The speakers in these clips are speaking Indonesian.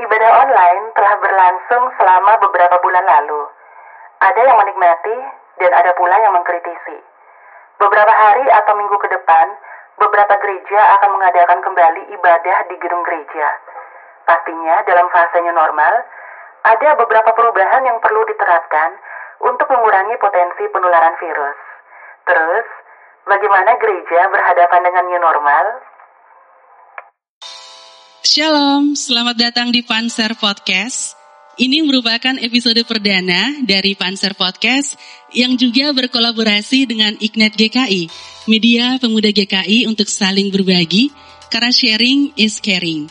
Ibadah online telah berlangsung selama beberapa bulan lalu. Ada yang menikmati dan ada pula yang mengkritisi. Beberapa hari atau minggu ke depan, beberapa gereja akan mengadakan kembali ibadah di gedung gereja. Pastinya dalam fasenya normal, ada beberapa perubahan yang perlu diterapkan untuk mengurangi potensi penularan virus. Terus, bagaimana gereja berhadapan dengan new normal? Shalom, selamat datang di Panser Podcast. Ini merupakan episode perdana dari Panser Podcast yang juga berkolaborasi dengan Ignite GKI, media pemuda GKI untuk saling berbagi, karena sharing is caring.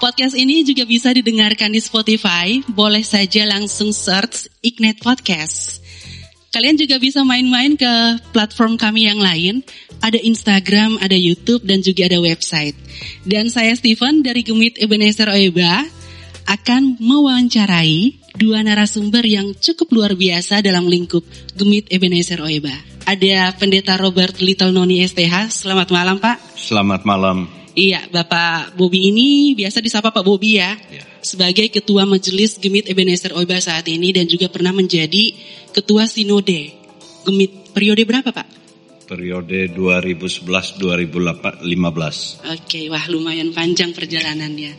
Podcast ini juga bisa didengarkan di Spotify, boleh saja langsung search Ignite Podcast. Kalian juga bisa main-main ke platform kami yang lain. Ada Instagram, ada YouTube, dan juga ada website. Dan saya Steven dari Gemit Ebenezer Oeba akan mewawancarai dua narasumber yang cukup luar biasa dalam lingkup Gemit Ebenezer Oeba. Ada Pendeta Robert Little Noni STH. Selamat malam Pak. Selamat malam. Iya, Bapak Bobi ini biasa disapa Pak Bobi ya. Ya. Sebagai Ketua Majelis Gemit Ebenezer Oeba saat ini dan juga pernah menjadi Ketua Sinode Gemit periode berapa Pak? Periode 2011-2015. Oke, wah lumayan panjang perjalanannya.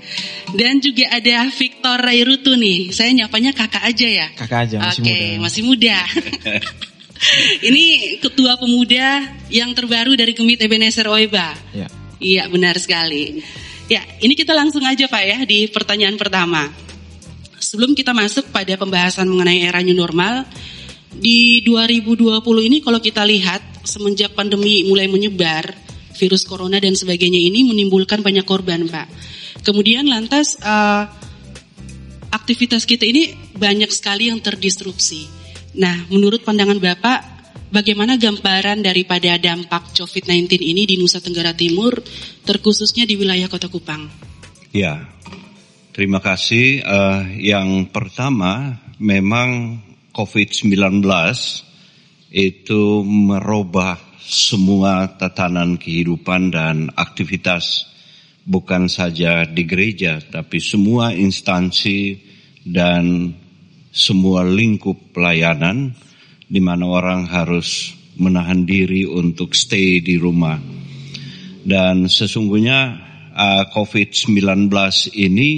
Dan juga ada Victor Rairutu nih. Saya nyapanya kakak aja ya. Kakak aja masih Oke, muda. masih muda. Ini ketua pemuda yang terbaru dari Gemit Ebenezer Oeba. Ya. Iya, benar sekali. Ya, ini kita langsung aja Pak ya di pertanyaan pertama. Sebelum kita masuk pada pembahasan mengenai era new normal, di 2020 ini kalau kita lihat semenjak pandemi mulai menyebar, virus corona dan sebagainya ini menimbulkan banyak korban, Pak. Kemudian lantas eh, aktivitas kita ini banyak sekali yang terdisrupsi. Nah, menurut pandangan Bapak, bagaimana gambaran daripada dampak COVID-19 ini di Nusa Tenggara Timur, terkhususnya di wilayah Kota Kupang? Ya, terima kasih. Eh, yang pertama, memang COVID-19 itu merubah semua tatanan kehidupan dan aktivitas bukan saja di gereja, tapi semua instansi dan semua lingkup pelayanan di mana orang harus menahan diri untuk stay di rumah. Dan sesungguhnya uh, COVID-19 ini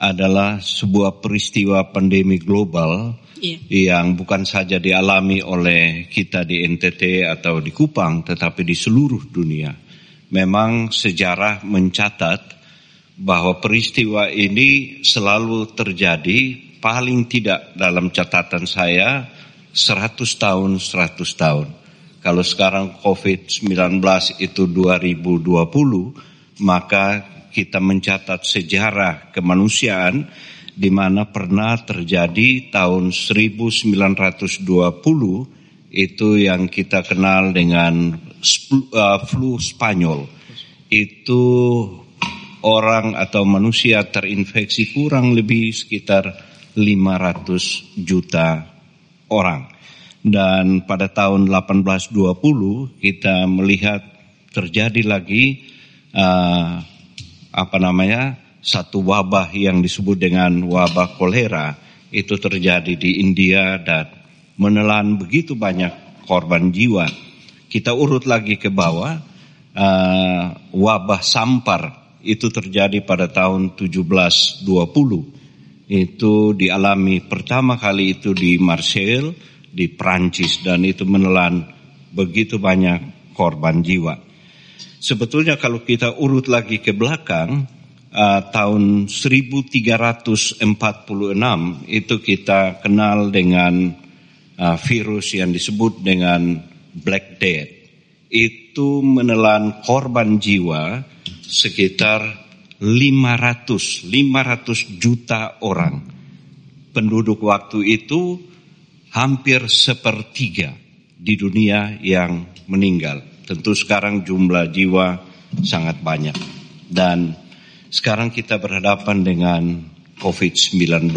adalah sebuah peristiwa pandemi global Iya. yang bukan saja dialami oleh kita di NTT atau di Kupang, tetapi di seluruh dunia. Memang sejarah mencatat bahwa peristiwa ini selalu terjadi paling tidak dalam catatan saya 100 tahun 100 tahun. Kalau sekarang COVID-19 itu 2020, maka kita mencatat sejarah kemanusiaan di mana pernah terjadi tahun 1920 itu yang kita kenal dengan uh, flu Spanyol. Itu orang atau manusia terinfeksi kurang lebih sekitar 500 juta orang. Dan pada tahun 1820 kita melihat terjadi lagi uh, apa namanya satu wabah yang disebut dengan wabah kolera itu terjadi di India dan menelan begitu banyak korban jiwa. Kita urut lagi ke bawah, uh, wabah sampar itu terjadi pada tahun 1720. Itu dialami pertama kali itu di Marseille, di Prancis dan itu menelan begitu banyak korban jiwa. Sebetulnya kalau kita urut lagi ke belakang, uh, tahun 1346 itu kita kenal dengan uh, virus yang disebut dengan Black Death. Itu menelan korban jiwa sekitar 500, 500 juta orang. Penduduk waktu itu hampir sepertiga di dunia yang meninggal. Tentu sekarang jumlah jiwa sangat banyak. Dan sekarang kita berhadapan dengan COVID-19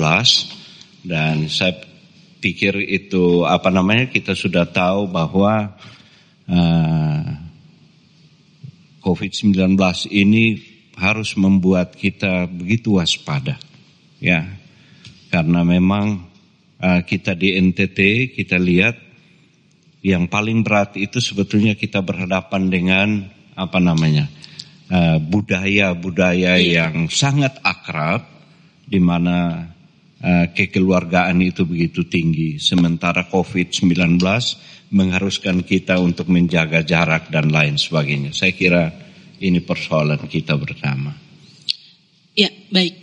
dan saya pikir itu apa namanya kita sudah tahu bahwa uh, COVID-19 ini harus membuat kita begitu waspada. ya karena memang uh, kita di NTT kita lihat yang paling berat itu sebetulnya kita berhadapan dengan apa namanya budaya-budaya uh, yang sangat akrab di mana uh, kekeluargaan itu begitu tinggi sementara COVID-19 mengharuskan kita untuk menjaga jarak dan lain sebagainya. Saya kira ini persoalan kita bersama. Ya, baik.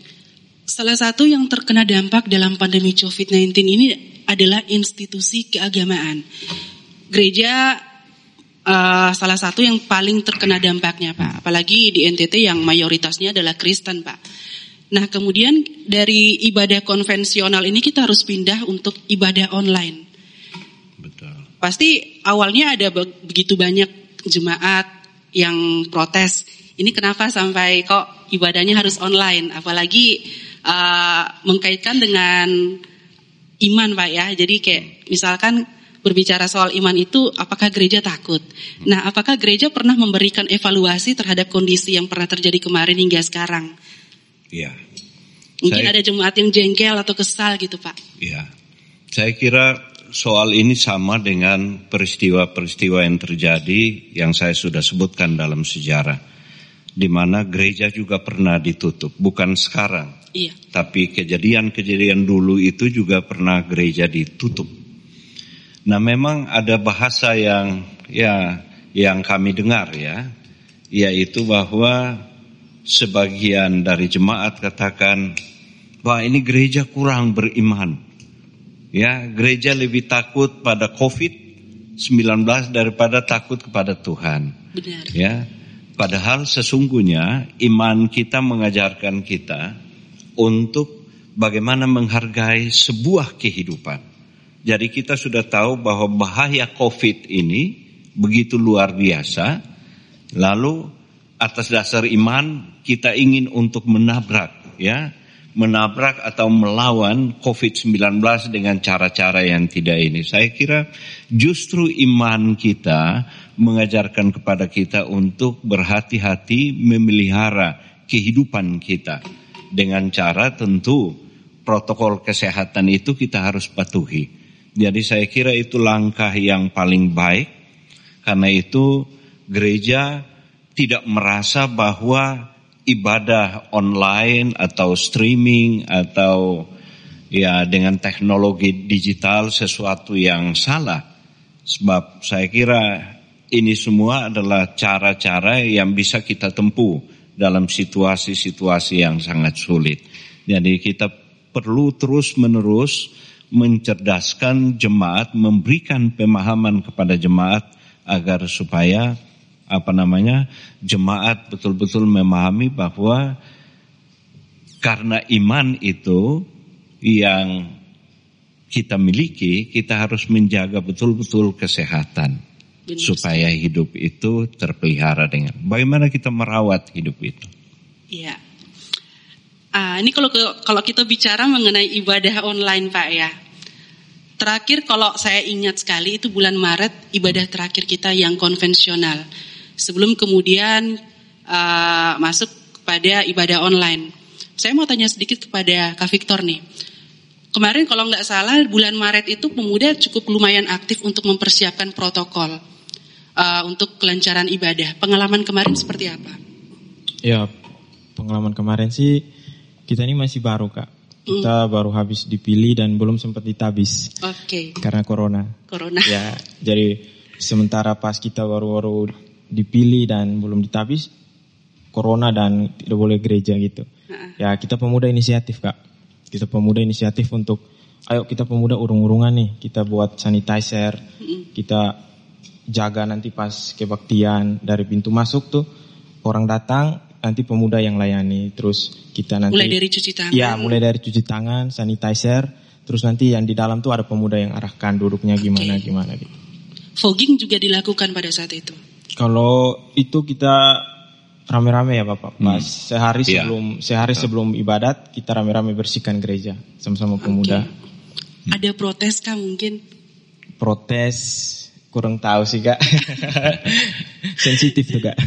Salah satu yang terkena dampak dalam pandemi COVID-19 ini adalah institusi keagamaan. Gereja uh, salah satu yang paling terkena dampaknya, Pak. Apalagi di NTT yang mayoritasnya adalah Kristen, Pak. Nah, kemudian dari ibadah konvensional ini kita harus pindah untuk ibadah online. Betul. Pasti awalnya ada begitu banyak jemaat yang protes ini kenapa sampai kok ibadahnya harus online, apalagi uh, mengkaitkan dengan iman Pak ya. Jadi kayak misalkan berbicara soal iman itu apakah gereja takut? Nah, apakah gereja pernah memberikan evaluasi terhadap kondisi yang pernah terjadi kemarin hingga sekarang? Iya. Mungkin saya, ada jemaat yang jengkel atau kesal gitu, Pak. Iya. Saya kira soal ini sama dengan peristiwa-peristiwa yang terjadi yang saya sudah sebutkan dalam sejarah di mana gereja juga pernah ditutup, bukan sekarang. Iya. Tapi kejadian-kejadian dulu itu juga pernah gereja ditutup. Nah, memang ada bahasa yang ya yang kami dengar ya, yaitu bahwa sebagian dari jemaat katakan bahwa ini gereja kurang beriman. Ya, gereja lebih takut pada COVID-19 daripada takut kepada Tuhan. Benar. Ya, Padahal sesungguhnya iman kita mengajarkan kita untuk bagaimana menghargai sebuah kehidupan. Jadi kita sudah tahu bahwa bahaya COVID ini begitu luar biasa. Lalu atas dasar iman kita ingin untuk menabrak ya menabrak atau melawan COVID-19 dengan cara-cara yang tidak ini. Saya kira justru iman kita mengajarkan kepada kita untuk berhati-hati memelihara kehidupan kita. Dengan cara tentu protokol kesehatan itu kita harus patuhi. Jadi saya kira itu langkah yang paling baik. Karena itu gereja tidak merasa bahwa ibadah online atau streaming atau ya dengan teknologi digital sesuatu yang salah. Sebab saya kira ini semua adalah cara-cara yang bisa kita tempuh dalam situasi-situasi yang sangat sulit. Jadi kita perlu terus-menerus mencerdaskan jemaat, memberikan pemahaman kepada jemaat agar supaya apa namanya jemaat betul-betul memahami bahwa karena iman itu yang kita miliki, kita harus menjaga betul-betul kesehatan Benar. supaya hidup itu terpelihara dengan bagaimana kita merawat hidup itu. Iya. Ah, ini kalau kalau kita bicara mengenai ibadah online, Pak ya. Terakhir kalau saya ingat sekali itu bulan Maret ibadah terakhir kita yang konvensional sebelum kemudian uh, masuk kepada ibadah online. Saya mau tanya sedikit kepada Kak Victor nih. Kemarin kalau nggak salah bulan Maret itu pemuda cukup lumayan aktif untuk mempersiapkan protokol uh, untuk kelancaran ibadah. Pengalaman kemarin seperti apa? Ya, pengalaman kemarin sih kita ini masih baru kak. Kita hmm. baru habis dipilih dan belum sempat ditabis. Oke. Okay. Karena corona. Corona. Ya, jadi sementara pas kita baru-baru dipilih dan belum ditabis corona dan tidak boleh gereja gitu. Ya kita pemuda inisiatif kak. Kita pemuda inisiatif untuk ayo kita pemuda urung-urungan nih. Kita buat sanitizer. Kita jaga nanti pas kebaktian dari pintu masuk tuh orang datang nanti pemuda yang layani. Terus kita nanti mulai dari cuci tangan. Ya mulai dari cuci tangan, sanitizer. Terus nanti yang di dalam tuh ada pemuda yang arahkan duduknya gimana okay. gimana gitu. Fogging juga dilakukan pada saat itu. Kalau itu kita rame-rame ya Bapak. Pas hmm. sehari iya. sebelum yeah. sehari sebelum ibadat kita rame-rame bersihkan gereja sama-sama pemuda. Okay. Ada protes kah mungkin? Protes kurang tahu sih kak. Sensitif tuh kak.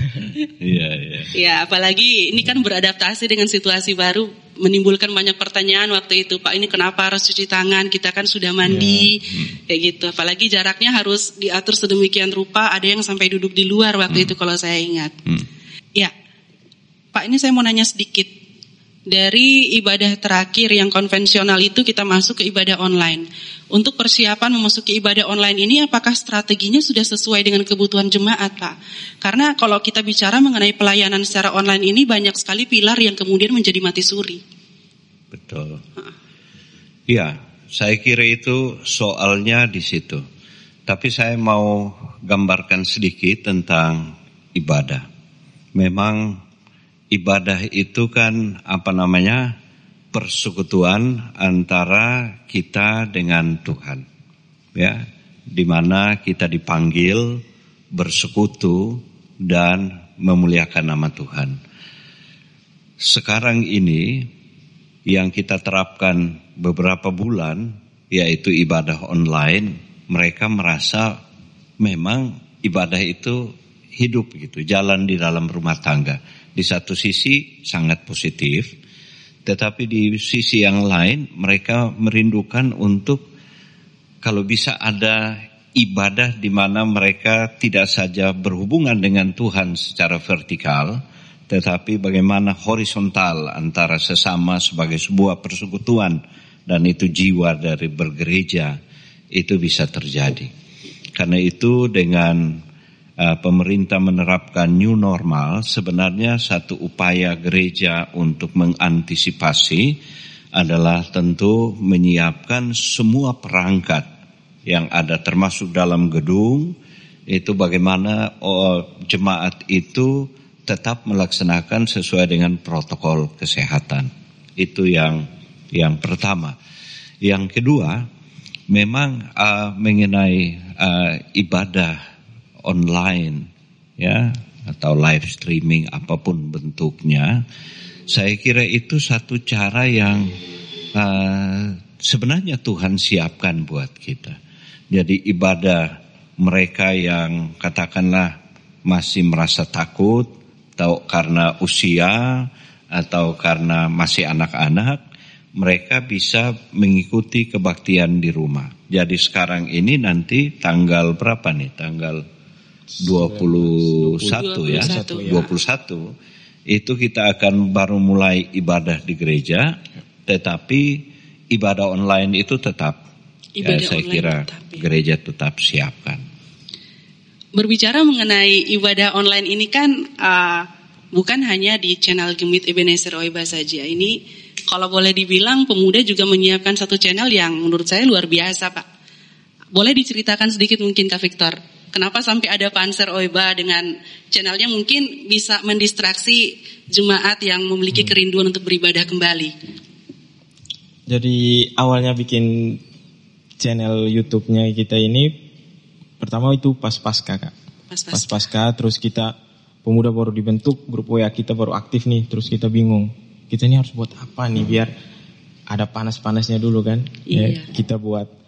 Iya iya. Ya apalagi ini kan beradaptasi dengan situasi baru menimbulkan banyak pertanyaan waktu itu Pak ini kenapa harus cuci tangan kita kan sudah mandi yeah. hmm. kayak gitu apalagi jaraknya harus diatur sedemikian rupa ada yang sampai duduk di luar waktu hmm. itu kalau saya ingat hmm. ya Pak ini saya mau nanya sedikit dari ibadah terakhir yang konvensional itu kita masuk ke ibadah online. Untuk persiapan memasuki ibadah online ini apakah strateginya sudah sesuai dengan kebutuhan jemaat Pak? Karena kalau kita bicara mengenai pelayanan secara online ini banyak sekali pilar yang kemudian menjadi mati suri. Betul. Iya, saya kira itu soalnya di situ. Tapi saya mau gambarkan sedikit tentang ibadah. Memang ibadah itu kan apa namanya persekutuan antara kita dengan Tuhan. Ya, di mana kita dipanggil bersekutu dan memuliakan nama Tuhan. Sekarang ini yang kita terapkan beberapa bulan yaitu ibadah online, mereka merasa memang ibadah itu hidup gitu, jalan di dalam rumah tangga di satu sisi sangat positif, tetapi di sisi yang lain mereka merindukan untuk kalau bisa ada ibadah di mana mereka tidak saja berhubungan dengan Tuhan secara vertikal, tetapi bagaimana horizontal antara sesama sebagai sebuah persekutuan dan itu jiwa dari bergereja itu bisa terjadi. Karena itu dengan uh, pemerintah menerapkan new normal sebenarnya satu upaya gereja untuk mengantisipasi adalah tentu menyiapkan semua perangkat yang ada termasuk dalam gedung itu bagaimana oh, jemaat itu tetap melaksanakan sesuai dengan protokol kesehatan. Itu yang yang pertama. Yang kedua, memang uh, mengenai uh, ibadah online ya atau live streaming apa pun bentuknya saya kira itu satu cara yang uh, sebenarnya Tuhan siapkan buat kita jadi ibadah mereka yang katakanlah masih merasa takut atau karena usia atau karena masih anak-anak mereka bisa mengikuti kebaktian di rumah. Jadi sekarang ini nanti tanggal berapa nih? Tanggal 21 ya, 21. 21 itu kita akan baru mulai ibadah di gereja, tetapi ibadah online itu tetap ya, ibadah ya, saya kira tetap, ya. gereja tetap siapkan. Berbicara mengenai ibadah online ini kan uh, bukan hanya di channel Gemit Ebenezer Oiba saja. Ini kalau boleh dibilang pemuda juga menyiapkan satu channel yang menurut saya luar biasa, Pak. Boleh diceritakan sedikit mungkin Kak Victor? Kenapa sampai ada Panser Oiba dengan channelnya mungkin bisa mendistraksi jemaat yang memiliki hmm. kerinduan untuk beribadah kembali. Jadi awalnya bikin channel YouTube-nya kita ini pertama itu pas pasca kak. Pas pasca. Pas pasca terus kita pemuda baru dibentuk grup WA kita baru aktif nih terus kita bingung kita ini harus buat apa nih biar ada panas-panasnya dulu kan. Iya. Ya, kita buat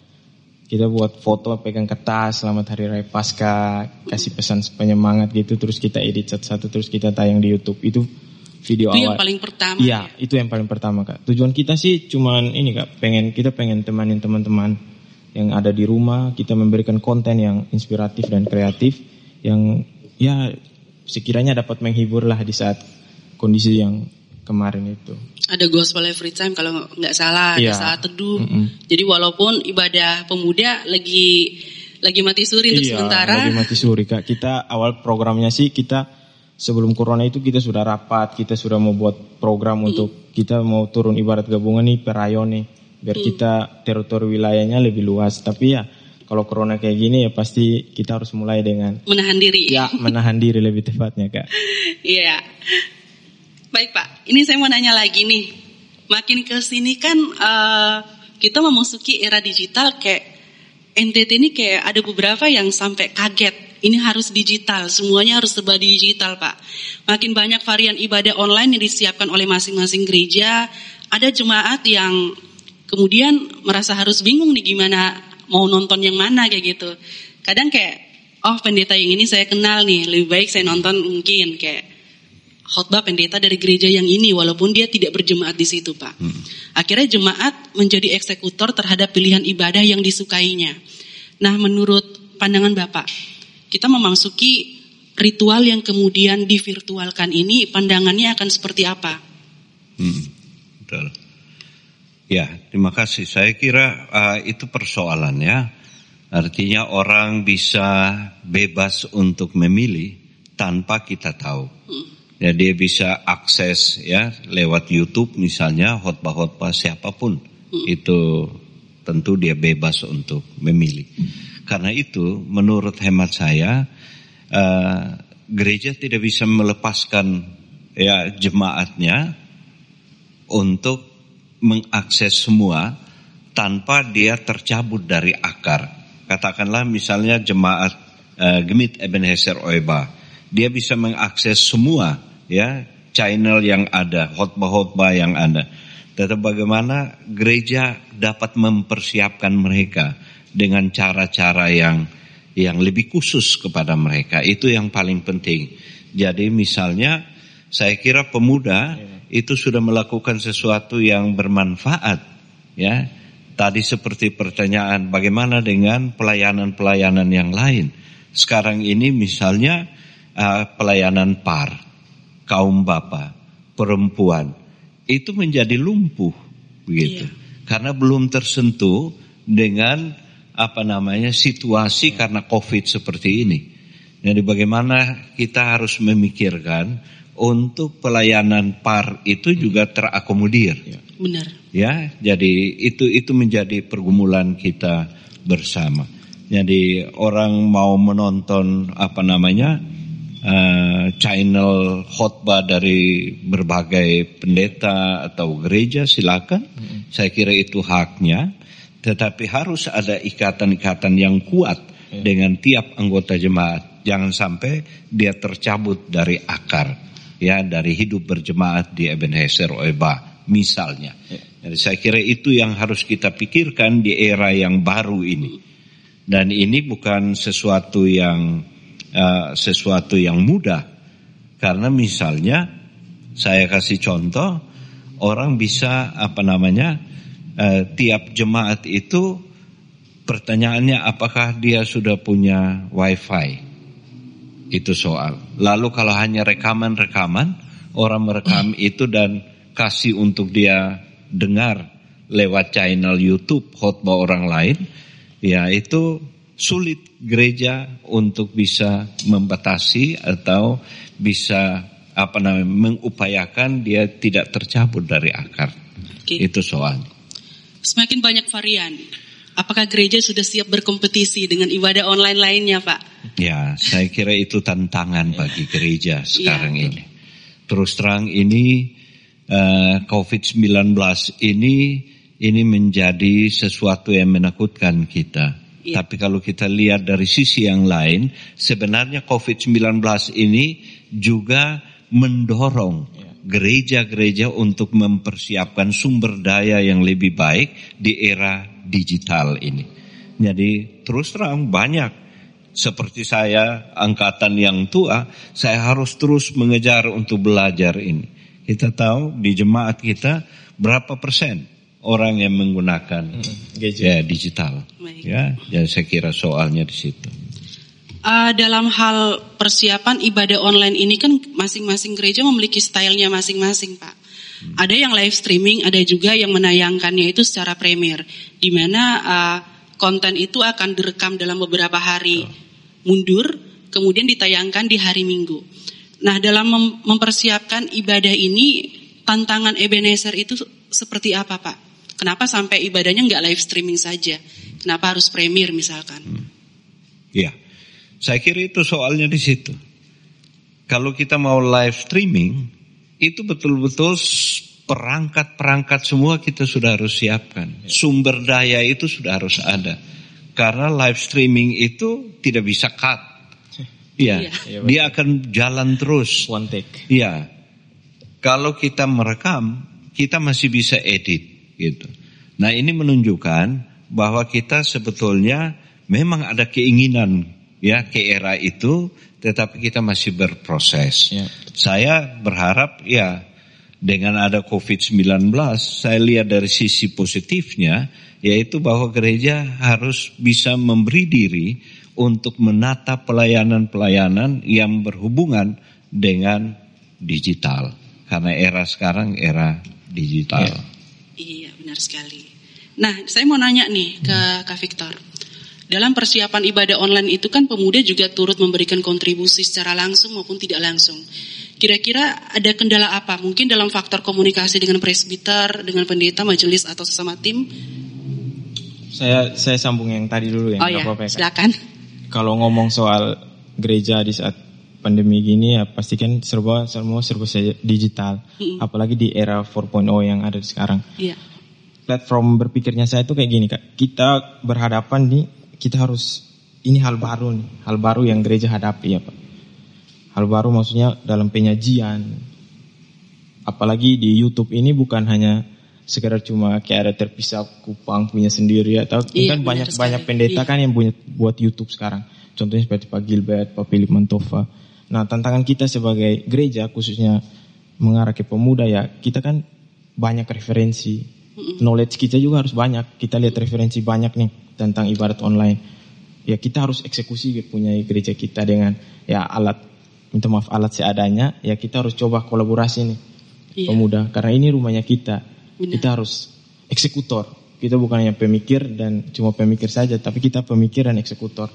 kita buat foto pegang kertas selamat hari raya pasca kasih pesan penyemangat gitu terus kita edit satu-satu terus kita tayang di YouTube itu video itu awal. yang paling pertama iya ya? itu yang paling pertama kak tujuan kita sih cuman ini kak pengen kita pengen temanin teman-teman yang ada di rumah kita memberikan konten yang inspiratif dan kreatif yang ya sekiranya dapat menghibur lah di saat kondisi yang kemarin itu. Ada gospel every time kalau nggak salah, yeah. ada iya. saat teduh. Mm -hmm. Jadi walaupun ibadah pemuda lagi lagi mati suri untuk iya, sementara. lagi mati suri kak. Kita awal programnya sih kita sebelum corona itu kita sudah rapat, kita sudah mau buat program mm. untuk kita mau turun ibarat gabungan nih per rayon nih, biar mm. kita teritori wilayahnya lebih luas. Tapi ya kalau corona kayak gini ya pasti kita harus mulai dengan menahan diri. Ya, menahan diri lebih tepatnya kak. Iya. Baik Pak, ini saya mau nanya lagi nih. Makin ke sini kan uh, kita memasuki era digital kayak NTT ini kayak ada beberapa yang sampai kaget. Ini harus digital, semuanya harus serba digital Pak. Makin banyak varian ibadah online yang disiapkan oleh masing-masing gereja. Ada jemaat yang kemudian merasa harus bingung nih gimana mau nonton yang mana kayak gitu. Kadang kayak, oh pendeta yang ini saya kenal nih, lebih baik saya nonton mungkin kayak khotbah pendeta dari gereja yang ini walaupun dia tidak berjemaat di situ Pak. Hmm. Akhirnya jemaat menjadi eksekutor terhadap pilihan ibadah yang disukainya. Nah menurut pandangan Bapak, kita memasuki ritual yang kemudian divirtualkan ini pandangannya akan seperti apa? Hmm, betul. Ya, terima kasih. Saya kira uh, itu persoalan ya. Artinya orang bisa bebas untuk memilih tanpa kita tahu. Hmm. Ya dia bisa akses ya lewat YouTube misalnya khotbah-khotbah siapa pun hmm. itu tentu dia bebas untuk memilih. Hmm. Karena itu menurut hemat saya uh, gereja tidak bisa melepaskan ya jemaatnya untuk mengakses semua tanpa dia tercabut dari akar. Katakanlah misalnya jemaat uh, Gemit Ebenezer Oeba dia bisa mengakses semua ya channel yang ada, khotbah-khotbah yang ada. Tetapi bagaimana gereja dapat mempersiapkan mereka dengan cara-cara yang yang lebih khusus kepada mereka. Itu yang paling penting. Jadi misalnya saya kira pemuda itu sudah melakukan sesuatu yang bermanfaat ya. Tadi seperti pertanyaan bagaimana dengan pelayanan-pelayanan yang lain. Sekarang ini misalnya uh, pelayanan par, kaum bapa, perempuan itu menjadi lumpuh begitu. Iya. Karena belum tersentuh dengan apa namanya situasi karena Covid seperti ini. Jadi bagaimana kita harus memikirkan untuk pelayanan par itu juga terakomodir. Iya. Benar. Ya, jadi itu itu menjadi pergumulan kita bersama. Jadi orang mau menonton apa namanya uh, channel khotbah dari berbagai pendeta atau gereja silakan. Hmm. Saya kira itu haknya, tetapi harus ada ikatan-ikatan yang kuat hmm. dengan tiap anggota jemaat. Jangan sampai dia tercabut dari akar ya dari hidup berjemaat di Ebenezer Oeba misalnya. Hmm. Jadi saya kira itu yang harus kita pikirkan di era yang baru ini. Dan ini bukan sesuatu yang uh, sesuatu yang mudah. Karena misalnya saya kasih contoh orang bisa apa namanya uh, tiap jemaat itu pertanyaannya apakah dia sudah punya wifi itu soal. Lalu kalau hanya rekaman-rekaman orang merekam itu dan kasih untuk dia dengar lewat channel YouTube khotbah orang lain ya itu sulit gereja untuk bisa membatasi atau bisa apa namanya mengupayakan dia tidak tercabut dari akar. Okay. Itu soal. Semakin banyak varian. Apakah gereja sudah siap berkompetisi dengan ibadah online lainnya, Pak? Ya, saya kira itu tantangan bagi gereja iya. sekarang ya. ini. Terus terang ini uh, eh, COVID-19 ini ini menjadi sesuatu yang menakutkan kita Yeah. Tapi kalau kita lihat dari sisi yang lain, sebenarnya COVID-19 ini juga mendorong iya. gereja-gereja untuk mempersiapkan sumber daya yang lebih baik di era digital ini. Jadi terus terang banyak seperti saya angkatan yang tua, saya harus terus mengejar untuk belajar ini. Kita tahu di jemaat kita berapa persen orang yang menggunakan hmm, ya digital. Baik. Ya, jadi saya kira soalnya di situ. Uh, dalam hal persiapan ibadah online ini kan masing-masing gereja memiliki stylenya masing-masing, Pak. Hmm. Ada yang live streaming, ada juga yang menayangkannya itu secara premier, di mana uh, konten itu akan direkam dalam beberapa hari mundur, kemudian ditayangkan di hari Minggu. Nah, dalam mem mempersiapkan ibadah ini, tantangan Ebenezer itu seperti apa, Pak? Kenapa sampai ibadahnya nggak live streaming saja? Kenapa harus premier misalkan? Hmm. Ya, saya kira itu soalnya di situ. Kalau kita mau live streaming, itu betul-betul perangkat-perangkat semua kita sudah harus siapkan. Ya. Sumber daya itu sudah harus ada. Karena live streaming itu tidak bisa cut. Iya, ya, dia akan jalan terus. One take. Iya. Kalau kita merekam, kita masih bisa edit gitu. Nah ini menunjukkan bahwa kita sebetulnya memang ada keinginan ya ke era itu, tetapi kita masih berproses. Ya. Saya berharap ya dengan ada COVID-19, saya lihat dari sisi positifnya, yaitu bahwa gereja harus bisa memberi diri untuk menata pelayanan-pelayanan yang berhubungan dengan digital. Karena era sekarang era digital. Ya. Iya, benar sekali. Nah, saya mau nanya nih ke Kak Victor. Dalam persiapan ibadah online itu kan pemuda juga turut memberikan kontribusi secara langsung maupun tidak langsung. Kira-kira ada kendala apa? Mungkin dalam faktor komunikasi dengan presbiter, dengan pendeta, majelis atau sesama tim? Saya saya sambung yang tadi dulu ya. Oh nggak ya, ya, silakan. Kalau ngomong soal gereja di saat pandemi gini ya pasti kan serba semua serba digital. Apalagi di era 4.0 yang ada sekarang. Iya. Platform berpikirnya saya tuh kayak gini kak. Kita berhadapan nih, kita harus ini hal baru nih, hal baru yang gereja hadapi ya pak. Hal baru maksudnya dalam penyajian. Apalagi di YouTube ini bukan hanya sekedar cuma kayak ada terpisah kupang punya sendiri atau Iya, kan banyak sekali. banyak pendeta Iya. kan yang punya buat YouTube sekarang. Contohnya seperti Pak Gilbert, Pak Philip Mantova. Nah tantangan kita sebagai gereja khususnya mengarah ke pemuda ya kita kan banyak referensi. Knowledge kita juga harus banyak. Kita lihat referensi banyak nih tentang ibadat online. Ya kita harus eksekusi punya gereja kita dengan ya alat minta maaf alat seadanya. Ya kita harus coba kolaborasi nih Iya. pemuda karena ini rumahnya kita. Benar. Kita harus eksekutor. Kita bukan hanya pemikir dan cuma pemikir saja, tapi kita pemikir dan eksekutor.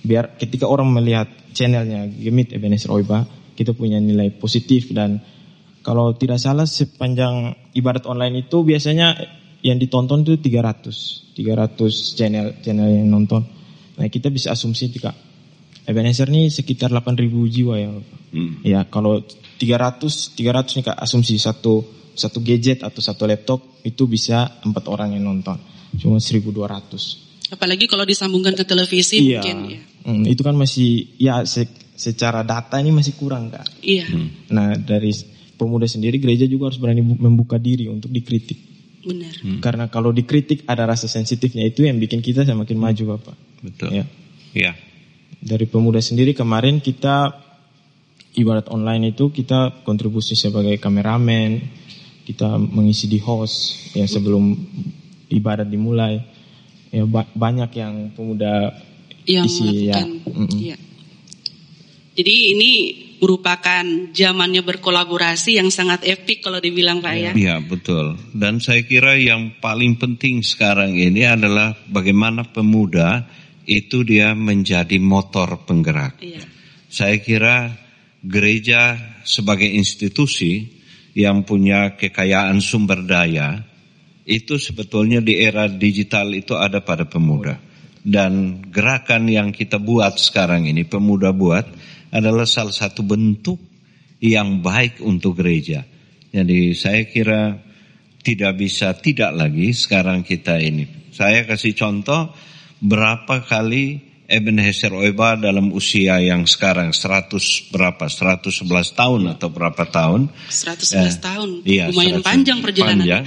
Biar ketika orang melihat channelnya Gemit Ebenezer Oiba, kita punya nilai positif dan kalau tidak salah sepanjang ibadat online itu biasanya yang ditonton tuh 300, 300 channel channel yang nonton. Nah kita bisa asumsi jika Ebenezer nih sekitar 8.000 jiwa ya. Hmm. Ya kalau 300 300 nih Kak asumsi satu satu gadget atau satu laptop itu bisa empat orang yang nonton. Cuma 1200. Apalagi kalau disambungkan ke televisi Iya. mungkin ya. Hmm, itu kan masih ya se- secara data ini masih kurang Kak. Iya, Nah, dari pemuda sendiri gereja juga harus berani bu- membuka diri untuk dikritik. benar. Karena kalau dikritik ada rasa sensitifnya itu yang bikin kita semakin maju Bapak. Betul. Ya. Ya. Dari pemuda sendiri kemarin kita ibarat online itu kita kontribusi sebagai kameramen, kita mengisi di host ya sebelum ibadat dimulai. Ya ba- banyak yang pemuda Yang isi ya. melakukan. Mm-mm. Iya. Jadi ini merupakan zamannya berkolaborasi yang sangat epik kalau dibilang Pak ya. Iya betul. Dan saya kira yang paling penting sekarang ini adalah bagaimana pemuda itu dia menjadi motor penggerak. Iya. Saya kira gereja sebagai institusi yang punya kekayaan sumber daya itu sebetulnya di era digital itu ada pada pemuda. Dan gerakan yang kita buat sekarang ini, pemuda buat, adalah salah satu bentuk yang baik untuk gereja. Jadi saya kira tidak bisa tidak lagi sekarang kita ini. Saya kasih contoh berapa kali Ebenezer Oiba dalam usia yang sekarang 100 berapa 111 tahun atau berapa tahun 111 tahun. Iya, Lumayan 100 panjang perjalanan. panjang.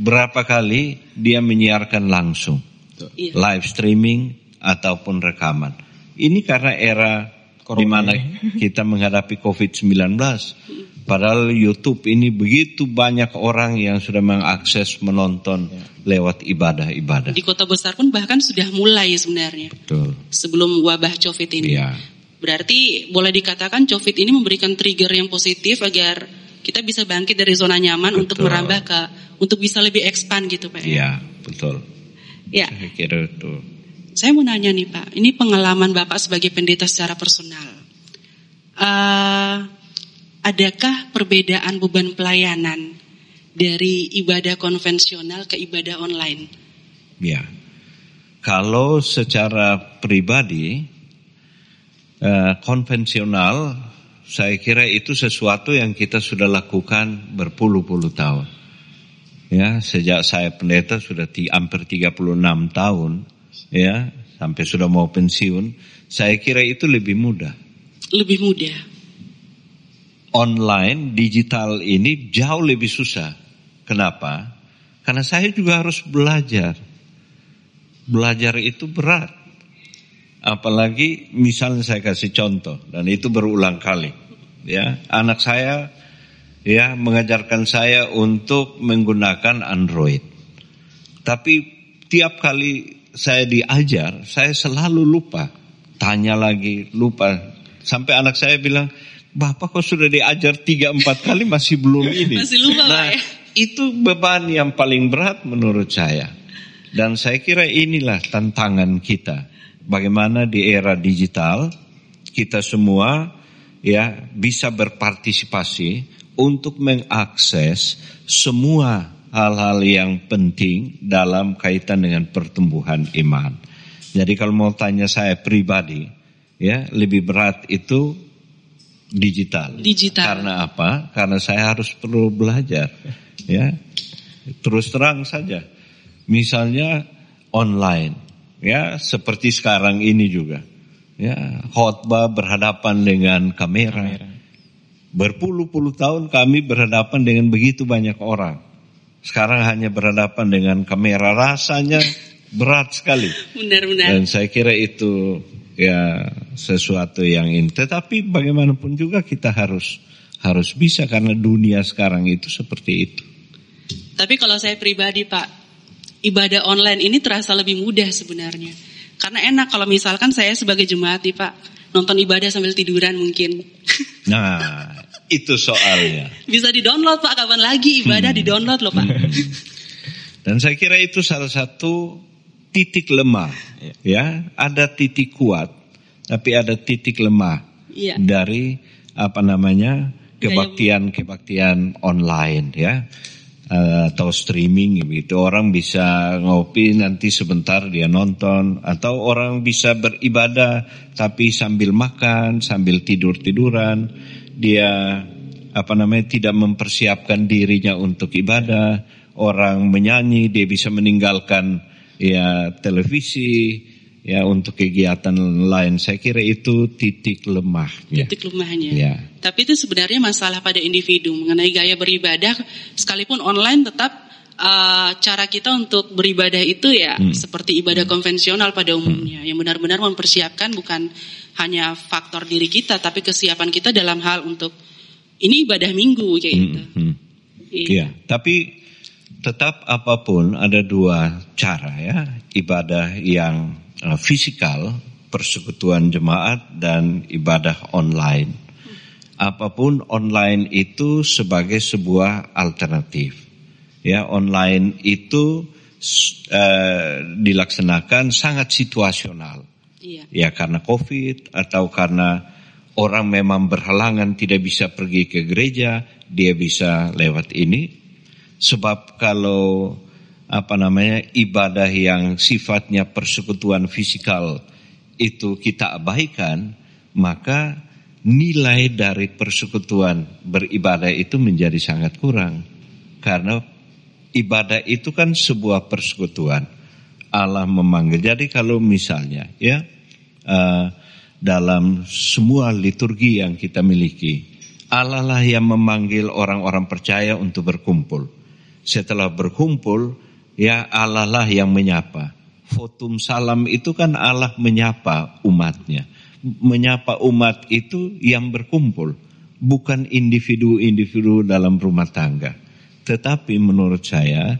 Berapa kali dia menyiarkan langsung Iya. live streaming ataupun rekaman. Ini karena era di mana kita menghadapi COVID-19. Padahal YouTube ini begitu banyak orang yang sudah mengakses menonton lewat ibadah-ibadah. Di kota besar pun bahkan sudah mulai sebenarnya Betul. sebelum wabah COVID ini. Iya. Berarti boleh dikatakan COVID ini memberikan trigger yang positif agar kita bisa bangkit dari zona nyaman untuk Betul. merambah ke untuk bisa lebih expand gitu Pak. ya. Iya, betul. Ya, Saya kira itu. saya mau nanya nih Pak, ini pengalaman Bapak sebagai pendeta secara personal. Eh, adakah perbedaan beban pelayanan dari ibadah konvensional ke ibadah online? Ya. Kalau secara pribadi eh, konvensional, saya kira itu sesuatu yang kita sudah lakukan berpuluh-puluh tahun. Ya, sejak saya pendeta sudah ti, hampir 36 tahun, ya, sampai sudah mau pensiun, saya kira itu lebih mudah. Lebih mudah. Online, digital ini jauh lebih susah. Kenapa? Karena saya juga harus belajar. Belajar itu berat. Apalagi misalnya saya kasih contoh dan itu berulang kali. Ya, anak saya ya mengajarkan saya untuk menggunakan Android. Tapi tiap kali saya diajar, saya selalu lupa. Tanya lagi, lupa. Sampai anak saya bilang, Bapak kok sudah diajar tiga empat kali masih belum ini. Masih lupa nah, ya? itu beban yang paling berat menurut saya. Dan saya kira inilah tantangan kita. Bagaimana di era digital kita semua ya bisa berpartisipasi untuk mengakses semua hal-hal yang penting dalam kaitan dengan pertumbuhan iman. Jadi kalau mau tanya saya pribadi, ya lebih berat itu digital. Digital. Karena apa? Karena saya harus perlu belajar. Ya, terus terang saja. Misalnya online, ya seperti sekarang ini juga. Ya, khotbah berhadapan dengan kamera. Berpuluh-puluh tahun kami berhadapan dengan begitu banyak orang. Sekarang hanya berhadapan dengan kamera rasanya berat sekali. Benar-benar. Dan saya kira itu ya sesuatu yang ini. Tetapi bagaimanapun juga kita harus harus bisa karena dunia sekarang itu seperti itu. Tapi kalau saya pribadi Pak, ibadah online ini terasa lebih mudah sebenarnya. Karena enak kalau misalkan saya sebagai jemaat nih Pak, nonton ibadah sambil tiduran mungkin. Nah, itu soalnya. Bisa di-download Pak, kapan lagi ibadah di-download loh Pak. Dan saya kira itu salah satu titik lemah. Ya, ada titik kuat, tapi ada titik lemah Iya. dari apa namanya kebaktian-kebaktian online ya atau streaming gitu. Orang bisa ngopi nanti sebentar dia nonton. Atau orang bisa beribadah tapi sambil makan sambil tidur tiduran dia apa namanya tidak mempersiapkan dirinya untuk ibadah. Orang menyanyi dia bisa meninggalkan ya televisi ya untuk kegiatan lain saya kira itu titik lemahnya Titik lemahnya. ya Tapi itu sebenarnya masalah pada individu mengenai gaya beribadah, sekalipun online tetap uh, cara kita untuk beribadah itu ya Hmm. seperti ibadah konvensional pada umumnya, yang benar-benar mempersiapkan bukan hanya faktor diri kita, tapi kesiapan kita dalam hal untuk ini ibadah minggu kayak gitu. Hmm, hmm. Iya, tapi tetap apa pun ada dua cara ya, ibadah yang fisikal, persekutuan jemaat dan ibadah online. Apa pun online itu sebagai sebuah alternatif. Ya, online itu uh, dilaksanakan sangat situasional Iya. ya karena COVID atau karena orang memang berhalangan tidak bisa pergi ke gereja, dia bisa lewat ini. Sebab kalau apa namanya ibadah yang sifatnya persekutuan fisikal itu kita abaikan, maka nilai dari persekutuan beribadah itu menjadi sangat kurang. Karena ibadah itu kan sebuah persekutuan. Allah memanggil. Jadi kalau misalnya ya eh, dalam semua liturgi yang kita miliki, Allah lah yang memanggil orang-orang percaya untuk berkumpul. Setelah berkumpul, ya Allah lah yang menyapa. Fotum salam itu kan Allah menyapa umatnya. Menyapa umat itu yang berkumpul, bukan individu-individu dalam rumah tangga. Tetapi menurut saya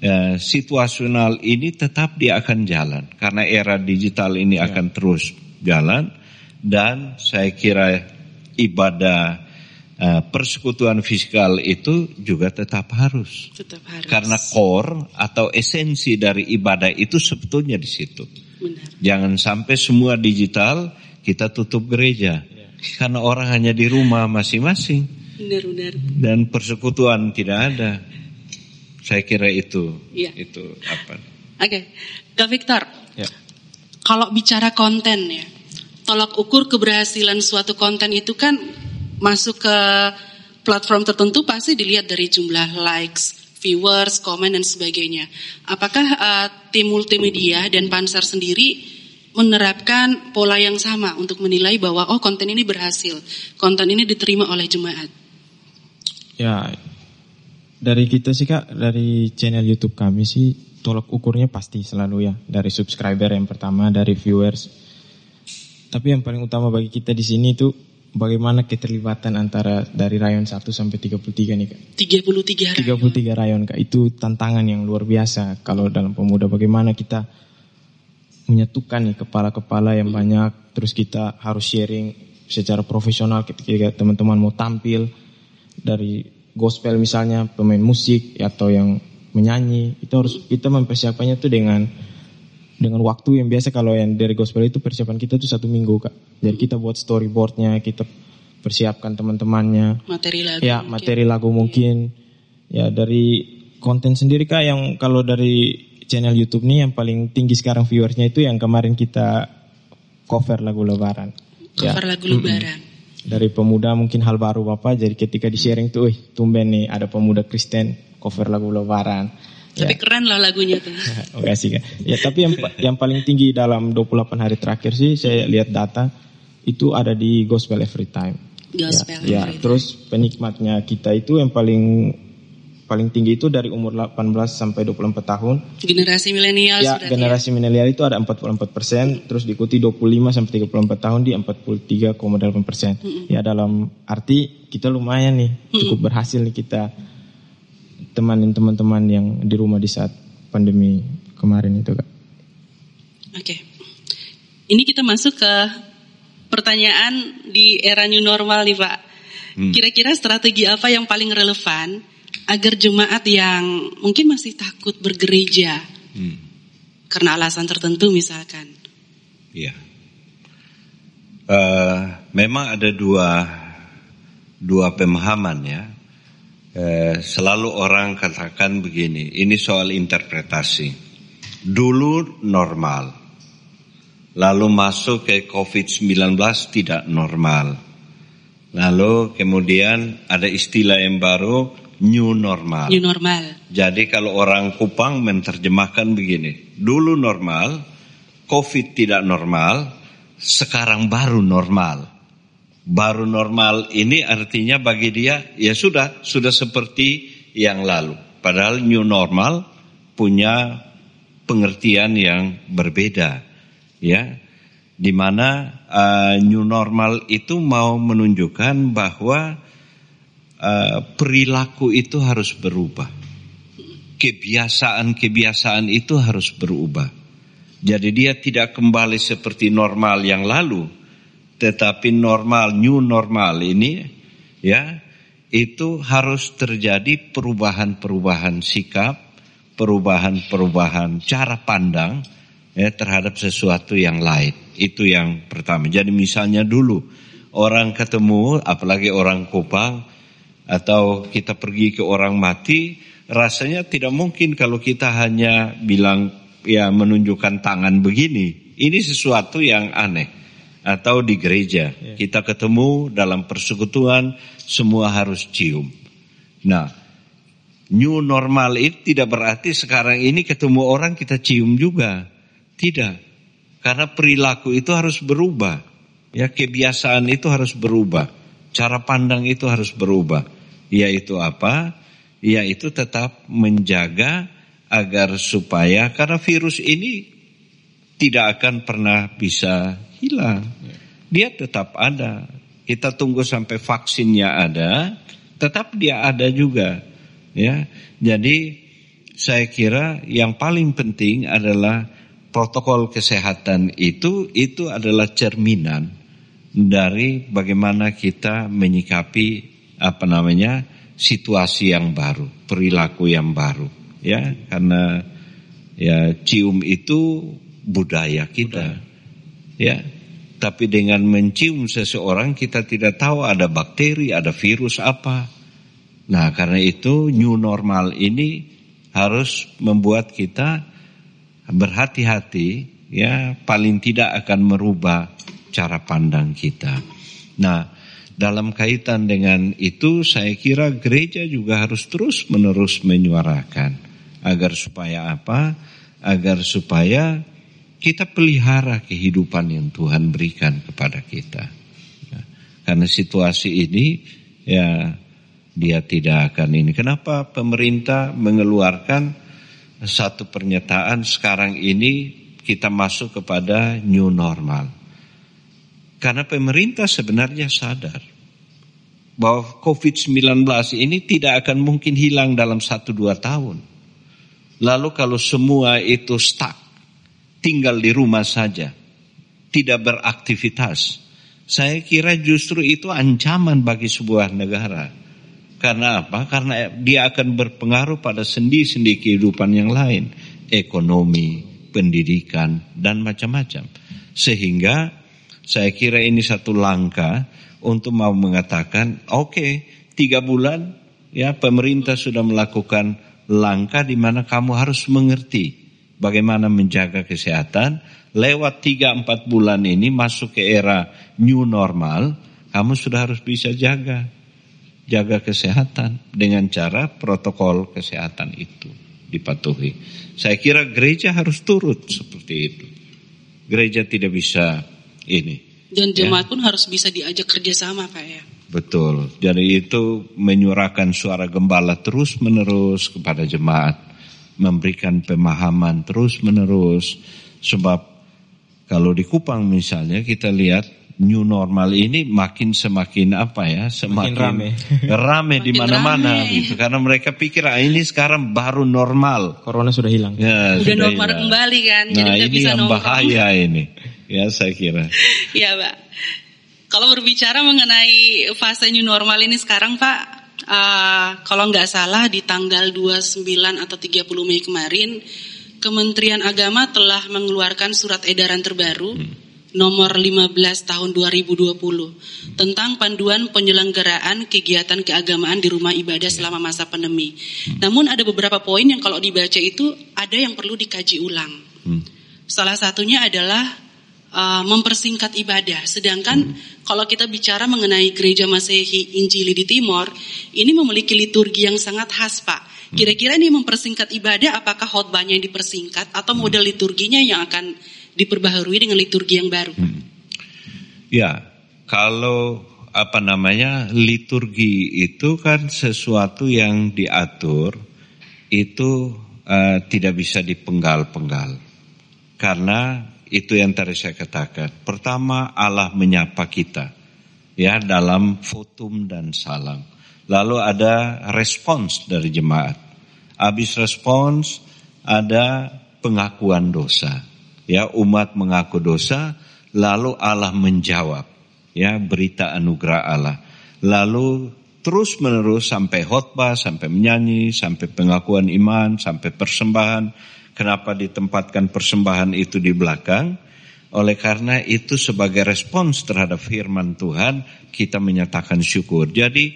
eh, situasional ini tetap dia akan jalan karena era digital ini akan terus jalan dan saya kira ibadah eh, persekutuan fisikal itu juga tetap harus Tetap harus. karena core atau esensi dari ibadah itu sebetulnya di situ. Benar. Jangan sampai semua digital kita tutup gereja karena orang hanya di rumah masing-masing Benar-benar. dan persekutuan tidak ada. Saya kira itu Iya. itu apa? Oke, Kak Victor. Ya. Kalau bicara konten ya, tolak ukur keberhasilan suatu konten itu kan masuk ke platform tertentu pasti dilihat dari jumlah likes, viewers, komen dan sebagainya. Apakah uh, tim multimedia dan Panser sendiri menerapkan pola yang sama untuk menilai bahwa oh konten ini berhasil, konten ini diterima oleh jemaat? Ya, dari kita sih kak, dari channel YouTube kami sih tolak ukurnya pasti selalu ya dari subscriber yang pertama, dari viewers, Tapi yang paling utama bagi kita di sini itu bagaimana keterlibatan antara dari rayon 1 sampai 33 nih Kak. 33 rayon. 33 rayon Kak. Itu tantangan yang luar biasa kalau dalam pemuda bagaimana kita menyatukan nih kepala-kepala yang banyak terus kita harus sharing secara profesional ketika teman-teman mau tampil dari gospel misalnya pemain musik atau yang menyanyi itu harus kita mempersiapkannya tuh dengan dengan waktu yang biasa kalau yang dari gospel itu persiapan kita tuh satu minggu kak. Jadi kita buat storyboardnya kita persiapkan teman-temannya. Materi lagu ya mungkin. materi lagu mungkin. Ya dari konten sendiri kak yang kalau dari channel YouTube nih yang paling tinggi sekarang viewersnya itu yang kemarin kita cover lagu Lebaran. Ya. cover lagu lebaran. Dari pemuda mungkin hal baru bapak jadi ketika di sharing tuh "Wih, tumben nih ada pemuda Kristen cover lagu lebaran tapi keren lah lagunya tuh Oke sih Kak. Ya tapi yang yang paling tinggi dalam 28 hari terakhir sih saya lihat data itu ada di Gospel Every Time. Gospel ya, ya, Every Time. terus penikmatnya kita itu yang paling paling tinggi itu dari umur 18 sampai 24 tahun. generasi milenial Ya, generasi milenial itu ada 44 persen, terus diikuti 25 sampai 34 tahun di 43,8 persen. Ya dalam arti kita lumayan nih, cukup berhasil nih kita temanin teman-teman yang di rumah di saat pandemi kemarin itu kak. Oke. Ini kita masuk ke pertanyaan di era new normal nih Pak. Kira-kira strategi apa yang paling relevan agar jemaat yang mungkin masih takut bergereja Hmm. karena alasan tertentu misalkan. Iya. Eh, memang ada dua dua pemahaman ya. Eh, selalu orang katakan begini, ini soal interpretasi. Dulu normal, lalu masuk ke COVID-19 tidak normal. Lalu kemudian ada istilah yang baru new normal. New normal. Jadi kalau orang Kupang menerjemahkan begini, dulu normal, COVID tidak normal, sekarang baru normal. Baru normal ini artinya bagi dia ya sudah, sudah seperti yang lalu. Padahal new normal punya pengertian yang berbeda, ya. Di mana uh, new normal itu mau menunjukkan bahwa uh, perilaku itu harus berubah kebiasaan-kebiasaan itu harus berubah. Jadi dia tidak kembali seperti normal yang lalu, tetapi normal new normal ini ya itu harus terjadi perubahan-perubahan sikap, perubahan-perubahan cara pandang ya terhadap sesuatu yang lain. Itu yang pertama. Jadi misalnya dulu orang ketemu apalagi orang Kupang atau kita pergi ke orang mati, rasanya tidak mungkin kalau kita hanya bilang ya menunjukkan tangan begini. Ini sesuatu yang aneh. Atau di gereja kita ketemu dalam persekutuan semua harus cium. Nah, new normal itu tidak berarti sekarang ini ketemu orang kita cium juga. Tidak. Karena perilaku itu harus berubah. Ya, kebiasaan itu harus berubah. Cara pandang itu harus berubah. Yaitu apa? Yaitu tetap menjaga agar supaya karena virus ini tidak akan pernah bisa hilang. Dia tetap ada. Kita tunggu sampai vaksinnya ada, tetap dia ada juga. Ya. Jadi saya kira yang paling penting adalah protokol kesehatan itu itu adalah cerminan dari bagaimana kita menyikapi apa namanya situasi yang baru, perilaku yang baru, ya karena ya cium itu budaya kita, ya. Tapi dengan mencium seseorang kita tidak tahu ada bakteri, ada virus apa. Nah karena itu new normal ini harus membuat kita berhati-hati, ya paling tidak akan merubah cara pandang kita. Nah, dalam kaitan dengan itu saya kira gereja juga harus terus menerus menyuarakan agar supaya apa? Agar supaya kita pelihara kehidupan yang Tuhan berikan kepada kita. Ya, karena situasi ini ya dia tidak akan ini. Kenapa pemerintah mengeluarkan satu pernyataan sekarang ini kita masuk kepada new normal. Karena pemerintah sebenarnya sadar bahwa COVID-19 ini tidak akan mungkin hilang dalam satu dua tahun. Lalu kalau semua itu stuck, tinggal di rumah saja, tidak beraktivitas, saya kira justru itu ancaman bagi sebuah negara. Karena apa? Karena dia akan berpengaruh pada sendi-sendi kehidupan yang lain, ekonomi, pendidikan, dan macam-macam. Sehingga saya kira ini satu langkah untuk mau mengatakan, oke, okay, tiga bulan ya pemerintah sudah melakukan langkah di mana kamu harus mengerti bagaimana menjaga kesehatan. Lewat tiga empat bulan ini masuk ke era new normal, kamu sudah harus bisa jaga jaga kesehatan dengan cara protokol kesehatan itu dipatuhi. Saya kira gereja harus turut seperti itu. Gereja tidak bisa ini dan ya. jemaat ya. pun harus bisa diajak kerjasama Pak ya. Betul. Jadi itu menyuarakan suara gembala terus menerus kepada jemaat. Memberikan pemahaman terus menerus. Sebab kalau di Kupang misalnya kita lihat new normal ini makin semakin apa ya semakin rame rame di mana-mana gitu karena mereka pikir ah, ini sekarang baru normal corona sudah hilang ya, udah normal hilang. kembali kan nah jadi ini bisa yang bahaya ini Ya saya kira. ya Pak. Kalau berbicara mengenai fase new normal ini sekarang Pak, uh, kalau nggak salah di tanggal 29 atau 30 Mei kemarin, Kementerian Agama telah mengeluarkan surat edaran terbaru hmm. nomor 15 tahun 2020 tentang panduan penyelenggaraan kegiatan keagamaan di rumah ibadah selama masa pandemi. Hmm. Namun ada beberapa poin yang kalau dibaca itu ada yang perlu dikaji ulang. Hmm. Salah satunya adalah uh, mempersingkat ibadah. Sedangkan kalau kita bicara mengenai gereja Masehi Injili di Timor, ini memiliki liturgi yang sangat khas, Pak. Kira-kira ini mempersingkat ibadah apakah khotbahnya yang dipersingkat atau model liturginya yang akan diperbaharui dengan liturgi yang baru? Hmm. Ya, kalau apa namanya liturgi itu kan sesuatu yang diatur itu uh, tidak bisa dipenggal-penggal karena itu yang tadi saya katakan. Pertama Allah menyapa kita ya dalam fotum dan salam. Lalu ada respons dari jemaat. Habis respons ada pengakuan dosa. Ya umat mengaku dosa lalu Allah menjawab ya berita anugerah Allah. Lalu terus menerus sampai khotbah, sampai menyanyi, sampai pengakuan iman, sampai persembahan Kenapa ditempatkan persembahan itu di belakang? Oleh karena itu sebagai respons terhadap firman Tuhan kita menyatakan syukur. Jadi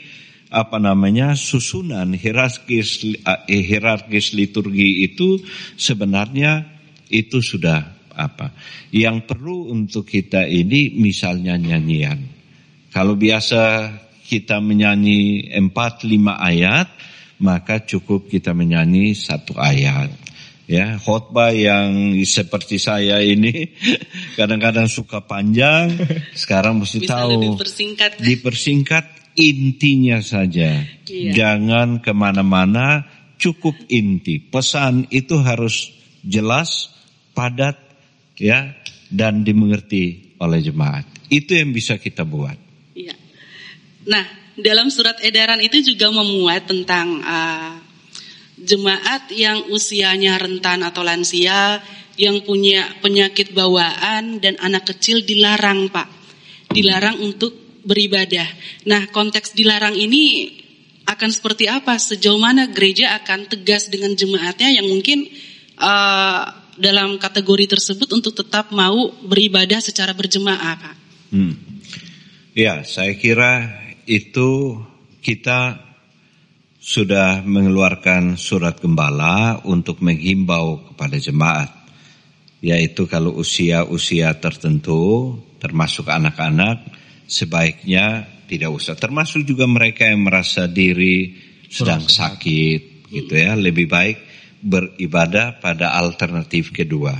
apa namanya susunan hierarkis eh, hierarkis liturgi itu sebenarnya itu sudah apa? Yang perlu untuk kita ini misalnya nyanyian. Kalau biasa kita menyanyi empat lima ayat, maka cukup kita menyanyi satu ayat ya khotbah yang seperti saya ini kadang-kadang suka panjang sekarang mesti Bisa tahu. dipersingkat dipersingkat intinya saja. Iya. jangan ke mana-mana cukup inti. Pesan itu harus jelas padat ya dan dimengerti oleh jemaat. Itu yang bisa kita buat. Iya. nah dalam surat edaran itu juga memuat tentang uh, jemaat yang usianya rentan atau lansia, yang punya penyakit bawaan dan anak kecil dilarang, Pak. Dilarang untuk beribadah. Nah, konteks dilarang ini akan seperti apa? Sejauh mana gereja akan tegas dengan jemaatnya yang mungkin uh, dalam kategori tersebut untuk tetap mau beribadah secara berjemaah, Pak? Hmm. Ya, saya kira itu kita sudah mengeluarkan surat gembala untuk menghimbau kepada jemaat, yaitu kalau usia-usia tertentu, termasuk anak-anak, sebaiknya tidak usah. Termasuk juga mereka yang merasa diri sedang sakit, gitu ya. Lebih baik beribadah pada alternatif kedua,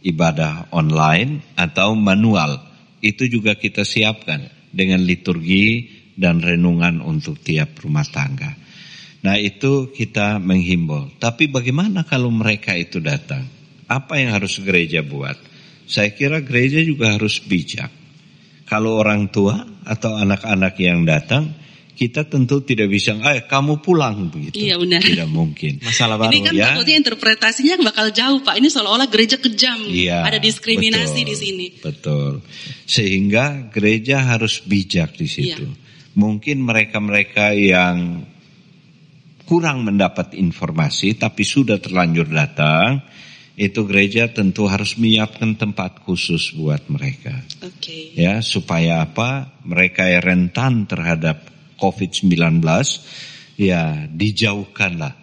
ibadah online atau manual. Itu juga kita siapkan dengan liturgi dan renungan untuk tiap rumah tangga. Nah itu kita menghimbau. Tapi bagaimana kalau mereka itu datang? Apa yang harus gereja buat? Saya kira gereja juga harus bijak. Kalau orang tua atau anak-anak yang datang, kita tentu tidak bisa, eh kamu pulang begitu. Iya, benar. Tidak mungkin. Masalah baru. Ini kan ya. takutnya interpretasinya bakal jauh Pak. Ini seolah-olah gereja kejam. Iya, Ada diskriminasi betul, di sini. Betul. Sehingga gereja harus bijak di situ. Iya. Mungkin mereka-mereka yang kurang mendapat informasi tapi sudah terlanjur datang, itu gereja tentu harus menyiapkan tempat khusus buat mereka. Oke. Ya, supaya apa? Mereka yang rentan terhadap COVID-19 ya dijauhkanlah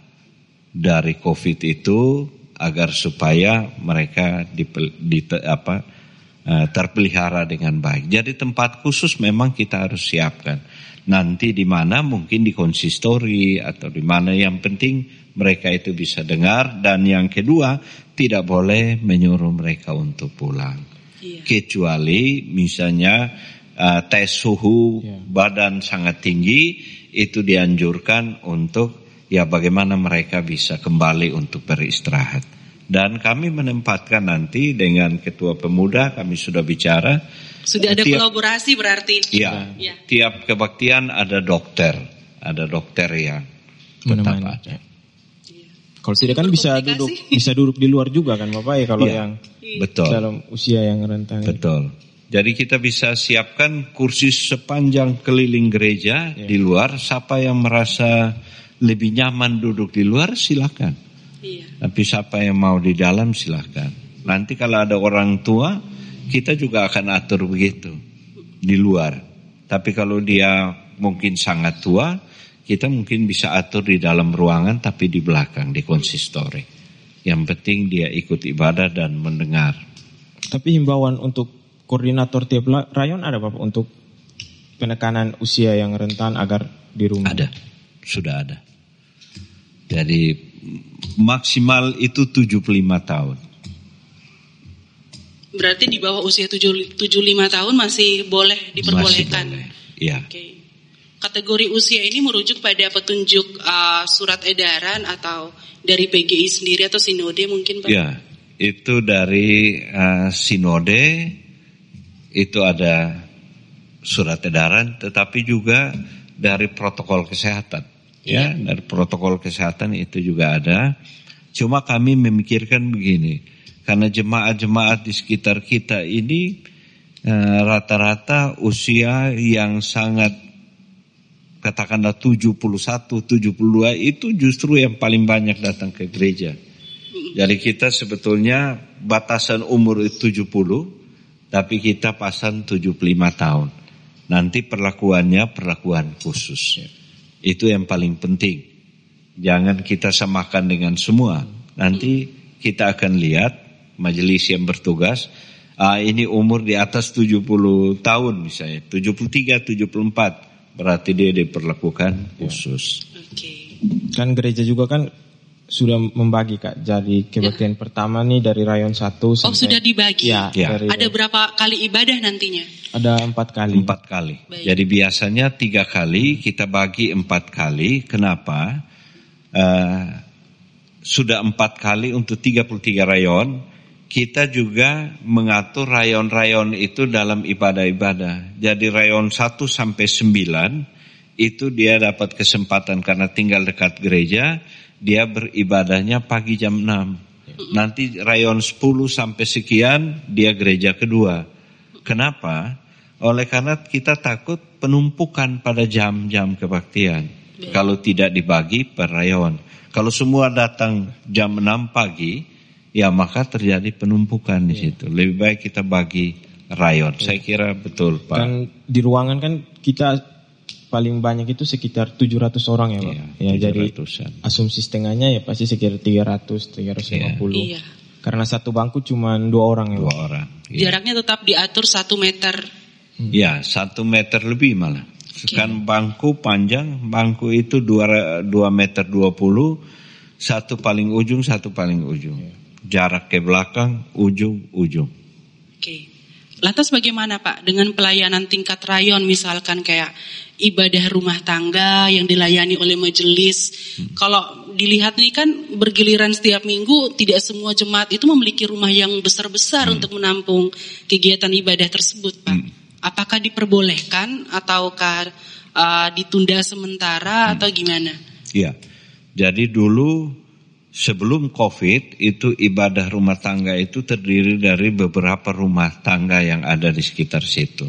dari COVID itu agar supaya mereka dipel, di, apa eh, terpelihara dengan baik. Jadi tempat khusus memang kita harus siapkan. Nanti di mana mungkin di konsistori atau di mana yang penting mereka itu bisa dengar dan yang kedua tidak boleh menyuruh mereka untuk pulang. Iya. Kecuali misalnya uh, tes suhu Ya. badan sangat tinggi itu dianjurkan untuk ya bagaimana mereka bisa kembali untuk beristirahat. Dan kami menempatkan nanti dengan ketua pemuda kami sudah bicara Sudah ada Tiap- kolaborasi berarti. Ya, Iya. tiap kebaktian ada dokter, ada dokter yang tetap Menemani. ada. Kalau tidak kan bisa duduk bisa duduk di luar juga kan Bapak ya kalau Iya, yang Betul, dalam usia yang rentan. betul. Jadi kita bisa siapkan kursi sepanjang keliling gereja Iya. di luar. Siapa yang merasa lebih nyaman duduk di luar silakan. Iya. Tapi siapa yang mau di dalam silakan. Nanti kalau ada orang tua, kita juga akan atur begitu di luar. Tapi kalau dia mungkin sangat tua, kita mungkin bisa atur di dalam ruangan tapi di belakang di konsistori. Yang penting dia ikut ibadah dan mendengar. Tapi himbauan untuk koordinator tiap rayon ada Bapak untuk penekanan usia yang rentan agar di rumah. Ada, sudah ada. Jadi maksimal itu 75 tahun. Berarti di bawah usia 7, 75 tahun masih boleh diperbolehkan. Masih boleh. Ya. Oke. Kategori usia ini merujuk pada petunjuk uh, surat edaran atau dari PGI sendiri atau sinode mungkin Pak? Ya, itu dari uh, sinode itu ada surat edaran, tetapi juga dari protokol kesehatan. Ya, dari protokol kesehatan itu juga ada. Cuma kami memikirkan begini, karena jemaat-jemaat di sekitar kita ini eh, rata-rata usia yang sangat katakanlah 71, 72 itu justru yang paling banyak datang ke gereja. Jadi kita sebetulnya batasan umur itu 70, tapi kita pasang 75 tahun. Nanti perlakuannya perlakuan khusus. Itu yang paling penting. Jangan kita samakan dengan semua. Nanti kita akan lihat majelis yang bertugas, ah, ini umur di atas 70 tahun misalnya, 73, 74. Berarti dia diperlakukan khusus. Oke. Kan gereja juga kan sudah membagi Kak. Jadi kebaktian pertama nih dari rayon 1 sampai Oh sudah dibagi. Ya, Ya. dari- Ada berapa kali ibadah nantinya? ada empat kali. Empat kali. Baik. Jadi biasanya tiga kali, kita bagi empat kali. Kenapa? Eh, sudah empat kali untuk 33 rayon. Kita juga mengatur rayon-rayon itu dalam ibadah-ibadah. Jadi rayon 1 sampai 9 itu dia dapat kesempatan karena tinggal dekat gereja, dia beribadahnya pagi jam 6. Nanti rayon 10 sampai sekian dia gereja kedua. Kenapa? Oleh karena kita takut penumpukan pada jam-jam kebaktian. Kalau tidak dibagi per rayon. Kalau semua datang jam 6 pagi, ya maka terjadi penumpukan di situ. Lebih baik kita bagi rayon. Saya kira betul Pak. Kan di ruangan kan kita paling banyak itu sekitar 700 orang ya Pak. Iya, ya jadi 700-an. asumsi setengahnya ya pasti sekitar 300 350. Iya. Karena satu bangku cuma dua orang ya Dua Pak. orang. Ya. Jaraknya tetap diatur satu meter. Ya, satu meter lebih malah. Kan bangku panjang, bangku itu dua, dua meter dua puluh, satu paling ujung, satu paling ujung. Jarak ke belakang, ujung, ujung. Oke. Lantas bagaimana Pak dengan pelayanan tingkat rayon misalkan kayak ibadah rumah tangga yang dilayani oleh majelis. Kalau dilihat nih kan bergiliran setiap minggu tidak semua jemaat itu memiliki rumah yang besar-besar untuk menampung kegiatan ibadah tersebut Pak. apakah diperbolehkan ataukah uh, ditunda sementara hmm. atau gimana? Iya. Jadi dulu sebelum Covid itu ibadah rumah tangga itu terdiri dari beberapa rumah tangga yang ada di sekitar situ.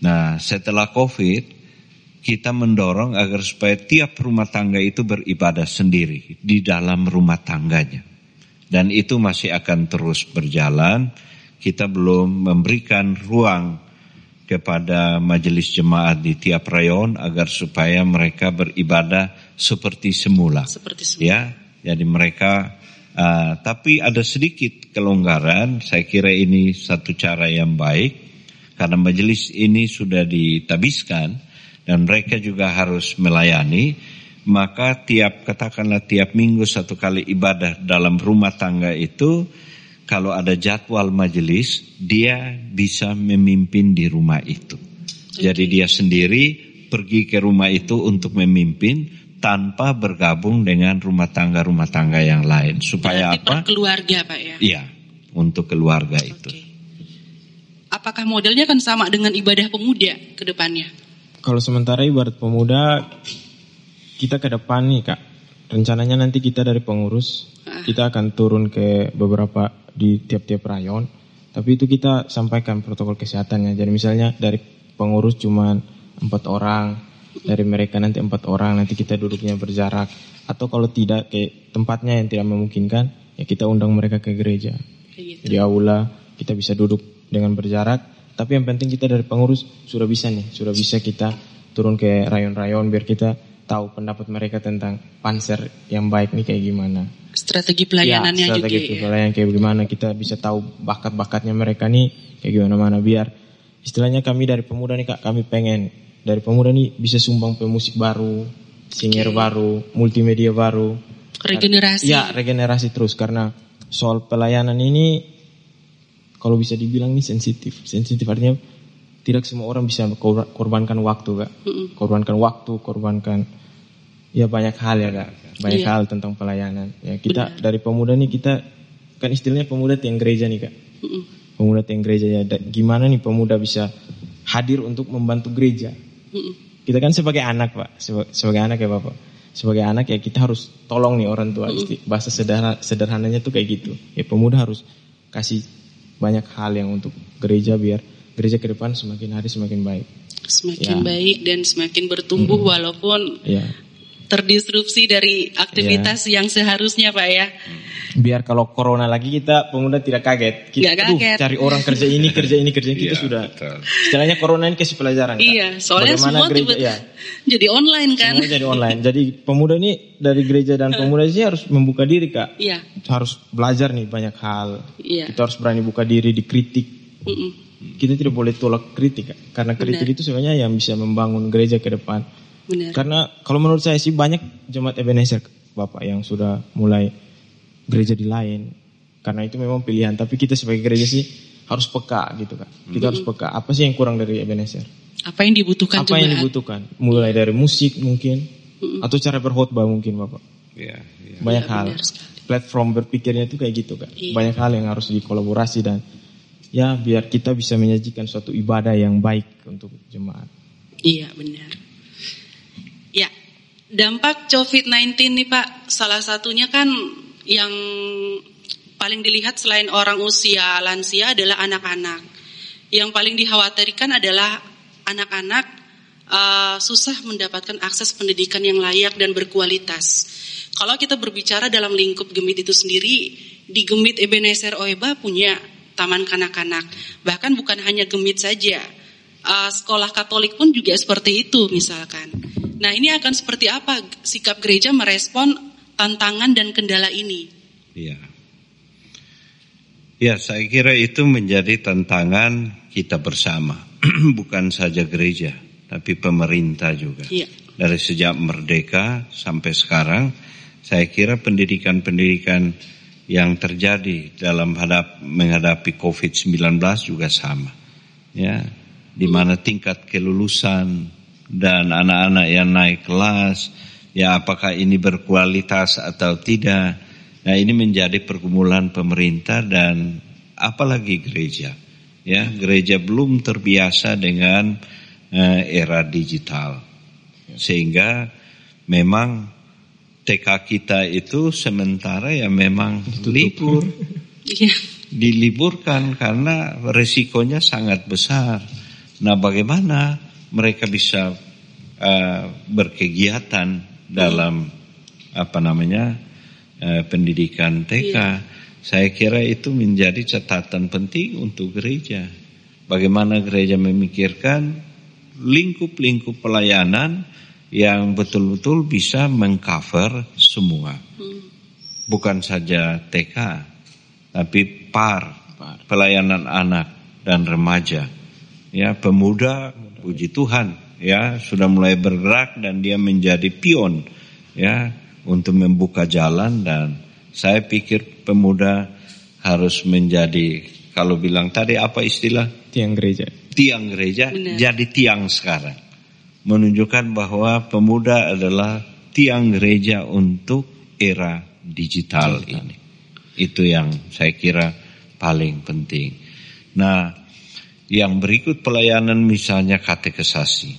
Nah, setelah Covid kita mendorong agar supaya tiap rumah tangga itu beribadah sendiri di dalam rumah tangganya. Dan itu masih akan terus berjalan. Kita belum memberikan ruang kepada majelis jemaat di tiap rayon agar supaya mereka beribadah seperti semula. Seperti semula. Ya, jadi mereka uh, tapi ada sedikit kelonggaran. Saya kira ini satu cara yang baik karena majelis ini sudah ditabiskan dan mereka juga harus melayani. Maka tiap katakanlah tiap minggu satu kali ibadah dalam rumah tangga itu kalau ada jadwal majelis, dia bisa memimpin di rumah itu. Jadi dia sendiri pergi ke rumah itu untuk memimpin tanpa bergabung dengan rumah tangga-rumah tangga yang lain. Supaya Berarti apa? keluarga Pak ya? Iya, untuk keluarga okay. itu. Apakah modelnya kan sama dengan ibadah pemuda ke depannya? Kalau sementara ibadah pemuda, kita ke depan nih Kak. Rencananya nanti kita dari pengurus, ah. kita akan turun ke beberapa di tiap-tiap rayon. Tapi itu kita sampaikan protokol kesehatannya. Jadi misalnya dari pengurus cuma empat orang, dari mereka nanti empat orang, nanti kita duduknya berjarak. Atau kalau tidak ke tempatnya yang tidak memungkinkan, ya kita undang mereka ke gereja. Gitu. Di aula kita bisa duduk dengan berjarak. Tapi yang penting kita dari pengurus sudah bisa nih, sudah bisa kita turun ke rayon-rayon biar kita tahu pendapat mereka tentang panser yang baik nih kayak gimana strategi pelayanannya ya, strategi juga. pelayanan kayak bagaimana kita bisa tahu bakat-bakatnya mereka nih kayak gimana mana biar istilahnya kami dari pemuda nih kak kami pengen dari pemuda nih bisa sumbang pemusik baru singer okay. baru multimedia baru regenerasi ya regenerasi terus karena soal pelayanan ini kalau bisa dibilang ini sensitif sensitif artinya tidak semua orang bisa korbankan waktu kak korbankan waktu korbankan ya banyak hal ya kak banyak iya. hal tentang pelayanan. Ya kita Benar. dari pemuda nih kita kan istilahnya pemuda tiang gereja nih kak. Pemuda tiang gereja ya. gimana nih pemuda bisa hadir untuk membantu gereja? Kita kan sebagai anak pak, sebagai, anak ya bapak. Sebagai anak ya kita harus tolong nih orang tua. Bahasa sederhana, sederhananya tuh kayak gitu. Ya pemuda harus kasih banyak hal yang untuk gereja biar gereja ke depan semakin hari semakin baik. Semakin ya. baik dan semakin bertumbuh mm -hmm. walaupun ya terdisrupsi dari aktivitas yeah. yang seharusnya Pak ya. Biar kalau corona lagi kita pemuda tidak kaget. Kita kaget. cari orang kerja ini, kerja ini, kerja ini kita yeah, sudah. Betul. Istilahnya corona ini kasih pelajaran. Iya, soalnya Bagaimana semua gereja, ya. jadi online kan. Semua jadi online. Jadi pemuda ini dari gereja dan pemuda sih harus membuka diri Kak. Iya. Harus belajar nih banyak hal. Iya. Kita harus berani buka diri, dikritik. Mm -mm. Kita tidak boleh tolak kritik Kak. Karena kritik Benar. itu sebenarnya yang bisa membangun gereja ke depan Benar. Karena kalau menurut saya sih banyak jemaat Ebenezer Bapak yang sudah mulai gereja di lain. Karena itu memang pilihan. Tapi kita sebagai gereja sih harus peka gitu kan. Kita hmm. harus peka. Apa sih yang kurang dari Ebenezer? Apa yang dibutuhkan Apa jemaat? yang dibutuhkan? Mulai dari musik mungkin. Hmm. Atau cara berkhotbah mungkin Bapak. Ya, ya. Banyak ya, hal. Platform berpikirnya itu kayak gitu kan. Iya. Banyak hal yang harus dikolaborasi dan ya biar kita bisa menyajikan suatu ibadah yang baik untuk jemaat. Iya benar. Dampak COVID-19 nih Pak, salah satunya kan yang paling dilihat selain orang usia lansia adalah anak-anak. Yang paling dikhawatirkan adalah anak-anak uh, susah mendapatkan akses pendidikan yang layak dan berkualitas. Kalau kita berbicara dalam lingkup Gemit itu sendiri, di Gemit Ebenezer Oeba punya taman kanak-kanak. Bahkan bukan hanya Gemit saja, uh, sekolah Katolik pun juga seperti itu misalkan. Nah ini akan seperti apa sikap gereja merespon tantangan dan kendala ini? Iya. Ya saya kira itu menjadi tantangan kita bersama. Bukan saja gereja, tapi pemerintah juga. Iya. Dari sejak merdeka sampai sekarang, saya kira pendidikan-pendidikan yang terjadi dalam hadap, menghadapi COVID-19 juga sama. Ya, di mana tingkat kelulusan dan anak-anak yang naik kelas, ya apakah ini berkualitas atau tidak. Nah ini menjadi pergumulan pemerintah dan apalagi gereja. Ya, gereja belum terbiasa dengan uh, era digital. Sehingga memang TK kita itu sementara ya memang libur. Iya. Diliburkan karena resikonya sangat besar. Nah, bagaimana mereka bisa uh, berkegiatan dalam apa namanya uh, pendidikan TK? Iya. Saya kira itu menjadi catatan penting untuk gereja. Bagaimana gereja memikirkan lingkup-lingkup pelayanan yang betul-betul bisa mengcover semua. Bukan saja TK, tapi par, pelayanan anak dan remaja. Ya, pemuda, puji Tuhan, ya sudah mulai bergerak dan dia menjadi pion, ya untuk membuka jalan dan saya pikir pemuda harus menjadi kalau bilang tadi apa istilah tiang gereja. Tiang gereja Benar. jadi tiang sekarang. Menunjukkan bahwa pemuda adalah tiang gereja untuk era digital, digital. ini. Itu yang saya kira paling penting. Nah, yang berikut pelayanan misalnya katekesasi.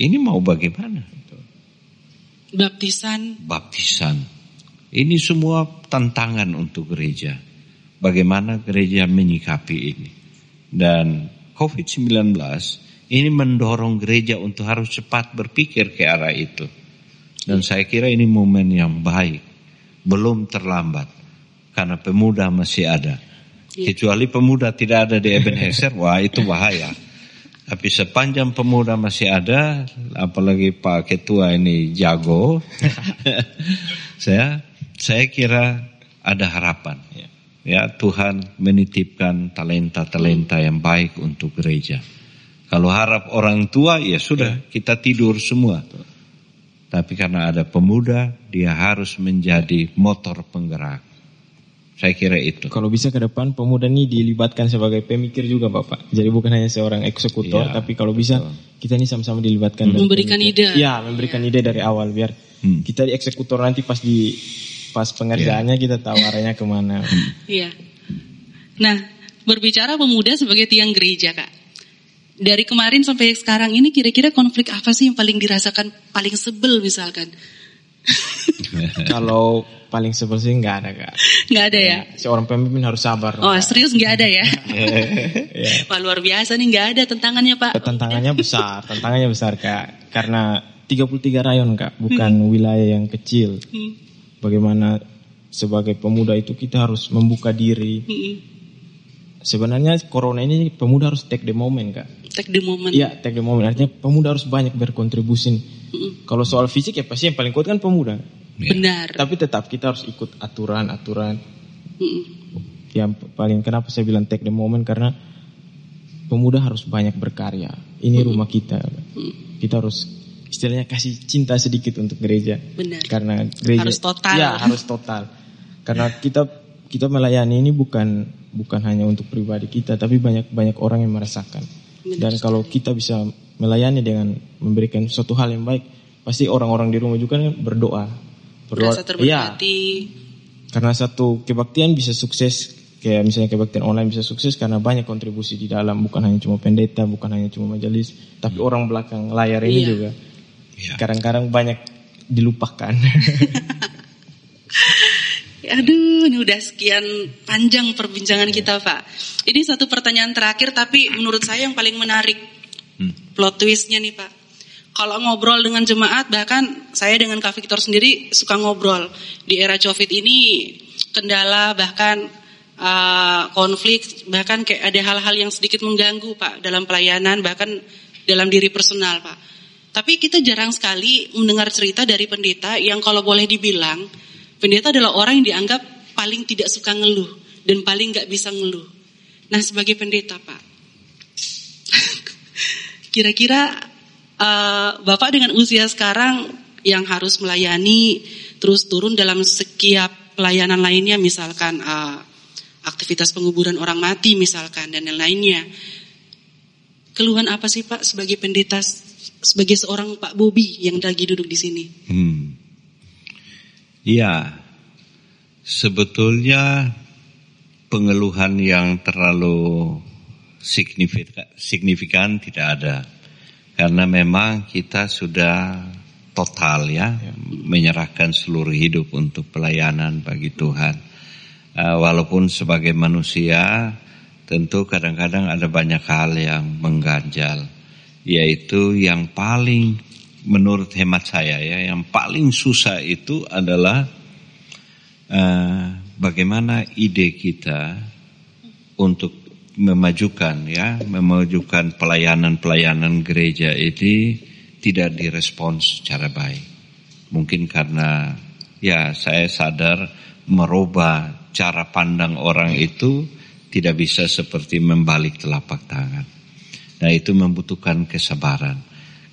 Ini mau bagaimana? Baptisan. Baptisan ini semua tantangan untuk gereja. Bagaimana gereja menyikapi ini. Dan COVID-19 ini mendorong gereja untuk harus cepat berpikir ke arah itu. Dan saya kira ini momen yang baik. Belum terlambat. Karena pemuda masih ada. Iya. Kecuali pemuda tidak ada di Ebenezer, wah itu bahaya. Tapi sepanjang pemuda masih ada, apalagi Pak Ketua ini jago, saya saya kira ada harapan. Ya, ya Tuhan menitipkan talenta-talenta yang baik untuk gereja. Kalau harap orang tua ya sudah ya. kita tidur semua. Tapi karena ada pemuda dia harus menjadi motor penggerak. Saya kira itu. Kalau bisa ke depan pemuda ini dilibatkan sebagai pemikir juga Bapak. Jadi bukan hanya seorang eksekutor, ya, tapi kalau bisa betul. kita ini sama-sama dilibatkan. Memberikan ide. Ya, memberikan ya. ide dari awal biar hmm. kita di eksekutor nanti pas di pas pengerjaannya yeah. kita tahu arahnya ke mana. Iya. Nah, berbicara pemuda sebagai tiang gereja kak. Dari kemarin sampai sekarang ini kira-kira konflik apa sih yang paling dirasakan paling sebel misalkan? Kalau paling sebel sih nggak ada kak. Nggak ada ya? ya? Seorang pemimpin harus sabar. Oh kak. serius nggak ada ya? ya. Wah luar biasa nih nggak ada tantangannya pak. Tantangannya besar, tantangannya besar kak. Karena 33 rayon kak, bukan hmm. wilayah yang kecil. Hmm bagaimana sebagai pemuda itu kita harus membuka diri. Mm-hmm. Sebenarnya corona ini pemuda harus take the moment kak. Take the moment. Iya take the moment. Artinya pemuda harus banyak berkontribusi. Mm-hmm. Kalau soal fisik ya pasti yang paling kuat kan pemuda. Ya. Benar. Tapi tetap kita harus ikut aturan-aturan. Mm-hmm. Yang paling kenapa saya bilang take the moment karena pemuda harus banyak berkarya. Ini mm-hmm. rumah kita. Mm-hmm. Kita harus istilahnya kasih cinta sedikit untuk gereja. Benar. Karena gereja harus total. Ya, harus total. Karena kita kita melayani ini bukan bukan hanya untuk pribadi kita, tapi banyak banyak orang yang merasakan. Dan kalau kita bisa melayani dengan memberikan suatu hal yang baik, pasti orang-orang di rumah juga kan berdoa. Berdoa. Ya, karena satu kebaktian bisa sukses kayak misalnya kebaktian online bisa sukses karena banyak kontribusi di dalam bukan hanya cuma pendeta bukan hanya cuma majelis tapi hmm. orang belakang layar ini iya. juga Iya. Kadang-kadang banyak dilupakan. Aduh, ini udah sekian panjang perbincangan kita, Pak. Ini satu pertanyaan terakhir, tapi menurut saya yang paling menarik hmm. plot twistnya nih, Pak. Kalau ngobrol dengan jemaat, bahkan saya dengan Kak Victor sendiri suka ngobrol. Di era COVID ini, kendala bahkan uh, konflik, bahkan kayak ada hal-hal yang sedikit mengganggu, Pak, dalam pelayanan, bahkan dalam diri personal, Pak. Tapi kita jarang sekali mendengar cerita dari pendeta yang kalau boleh dibilang, pendeta adalah orang yang dianggap paling tidak suka ngeluh dan paling nggak bisa ngeluh. Nah sebagai pendeta Pak, kira-kira uh, Bapak dengan usia sekarang yang harus melayani terus turun dalam setiap pelayanan lainnya misalkan uh, aktivitas penguburan orang mati misalkan dan lain-lainnya. Keluhan apa sih Pak sebagai pendeta sebagai seorang Pak Bobi yang lagi duduk di sini? Hmm. Ya, sebetulnya pengeluhan yang terlalu signifikan, signifikan tidak ada. Karena memang kita sudah total ya, menyerahkan seluruh hidup untuk pelayanan bagi Tuhan. Uh, walaupun sebagai manusia tentu kadang-kadang ada banyak hal yang mengganjal, yaitu yang paling menurut hemat saya ya, yang paling susah itu adalah uh, bagaimana ide kita untuk memajukan ya, memajukan pelayanan-pelayanan gereja ini tidak direspons secara baik. Mungkin karena ya saya sadar merubah cara pandang orang itu tidak bisa seperti membalik telapak tangan. Nah itu membutuhkan kesabaran.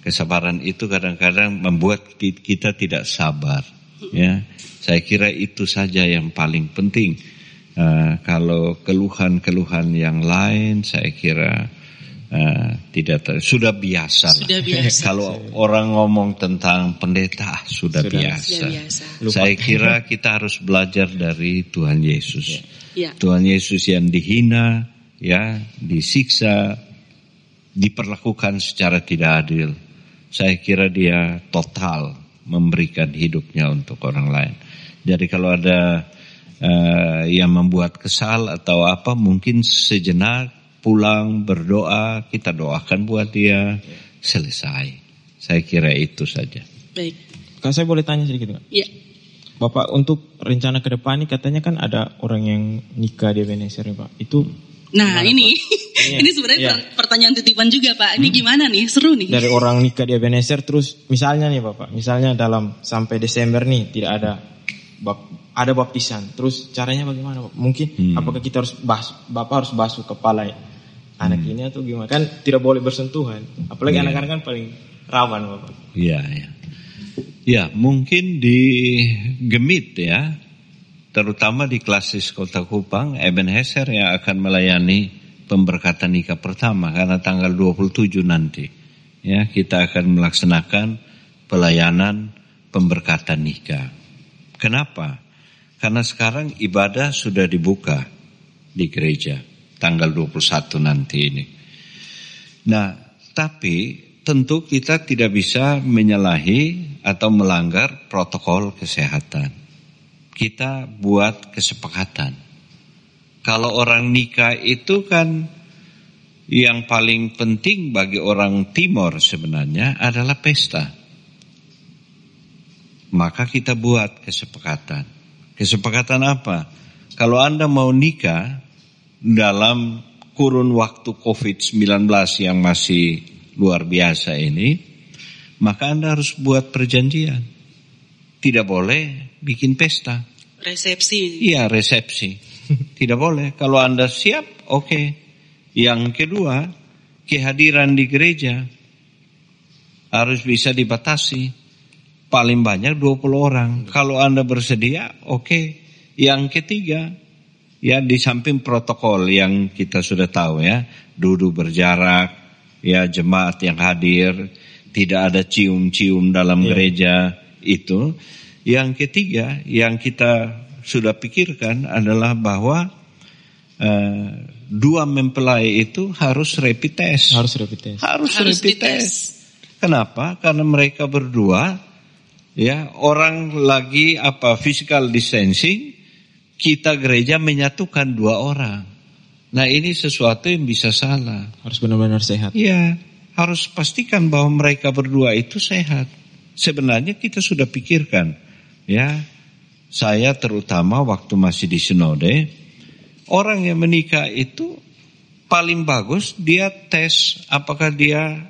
Kesabaran itu kadang-kadang membuat kita tidak sabar. Ya, saya kira itu saja yang paling penting Uh, kalau keluhan-keluhan yang lain saya kira uh, tidak ter, sudah biasa. Sudah biasa. kalau orang ngomong tentang pendeta ah, sudah, sudah biasa. Sudah biasa. Saya kira kita harus belajar dari Tuhan Yesus. Ya. Ya. Tuhan Yesus yang dihina, ya, disiksa, diperlakukan secara tidak adil. Saya kira dia total memberikan hidupnya untuk orang lain. Jadi kalau ada uh, yang membuat kesal atau apa mungkin sejenak pulang berdoa kita doakan buat dia selesai. Saya kira itu saja. Baik. Kalau saya boleh tanya sedikit nggak iya Bapak untuk rencana ke depan ini katanya kan ada orang yang nikah di Venesia Pak. Itu Nah gimana, ini Pak? ini sebenarnya ya. pertanyaan titipan juga Pak. Ini hmm. gimana nih? Seru nih. Dari orang nikah di Ebenezer terus misalnya nih Bapak, misalnya dalam sampai Desember nih tidak ada ada baptisan. Terus caranya bagaimana? Mungkin hmm. apakah kita harus bas, bapak harus basuh kepala anak hmm. ini atau gimana? Kan tidak boleh bersentuhan. Apalagi iya. anak-anak kan paling rawan bapak. Iya, iya. Ya, mungkin di Gemit ya, terutama di klasis Kota Kupang, Ebenezer yang akan melayani pemberkatan nikah pertama karena tanggal 27 nanti. Ya, kita akan melaksanakan pelayanan pemberkatan nikah. Kenapa? Karena sekarang ibadah sudah dibuka di gereja tanggal 21 nanti ini. Nah, tapi tentu kita tidak bisa menyalahi atau melanggar protokol kesehatan. Kita buat kesepakatan. Kalau orang nikah itu kan yang paling penting bagi orang timur sebenarnya adalah pesta. Maka kita buat kesepakatan Kesepakatan apa? Kalau Anda mau nikah dalam kurun waktu COVID-19 yang masih luar biasa ini, maka Anda harus buat perjanjian. Tidak boleh bikin pesta. Resepsi. Iya, resepsi. Tidak boleh. Kalau Anda siap, oke. Okay. Yang kedua, kehadiran di gereja harus bisa dibatasi paling banyak 20 orang. Kalau Anda bersedia, oke. Okay. Yang ketiga, ya di samping protokol yang kita sudah tahu ya, duduk berjarak, ya jemaat yang hadir, tidak ada cium-cium dalam yeah. gereja itu. Yang ketiga, yang kita sudah pikirkan adalah bahwa uh, dua mempelai itu harus rapid test. Harus rapid test. Harus, harus rapid test. Kenapa? Karena mereka berdua ya orang lagi apa physical distancing kita gereja menyatukan dua orang nah ini sesuatu yang bisa salah harus benar-benar sehat ya harus pastikan bahwa mereka berdua itu sehat sebenarnya kita sudah pikirkan ya saya terutama waktu masih di sinode orang yang menikah itu paling bagus dia tes apakah dia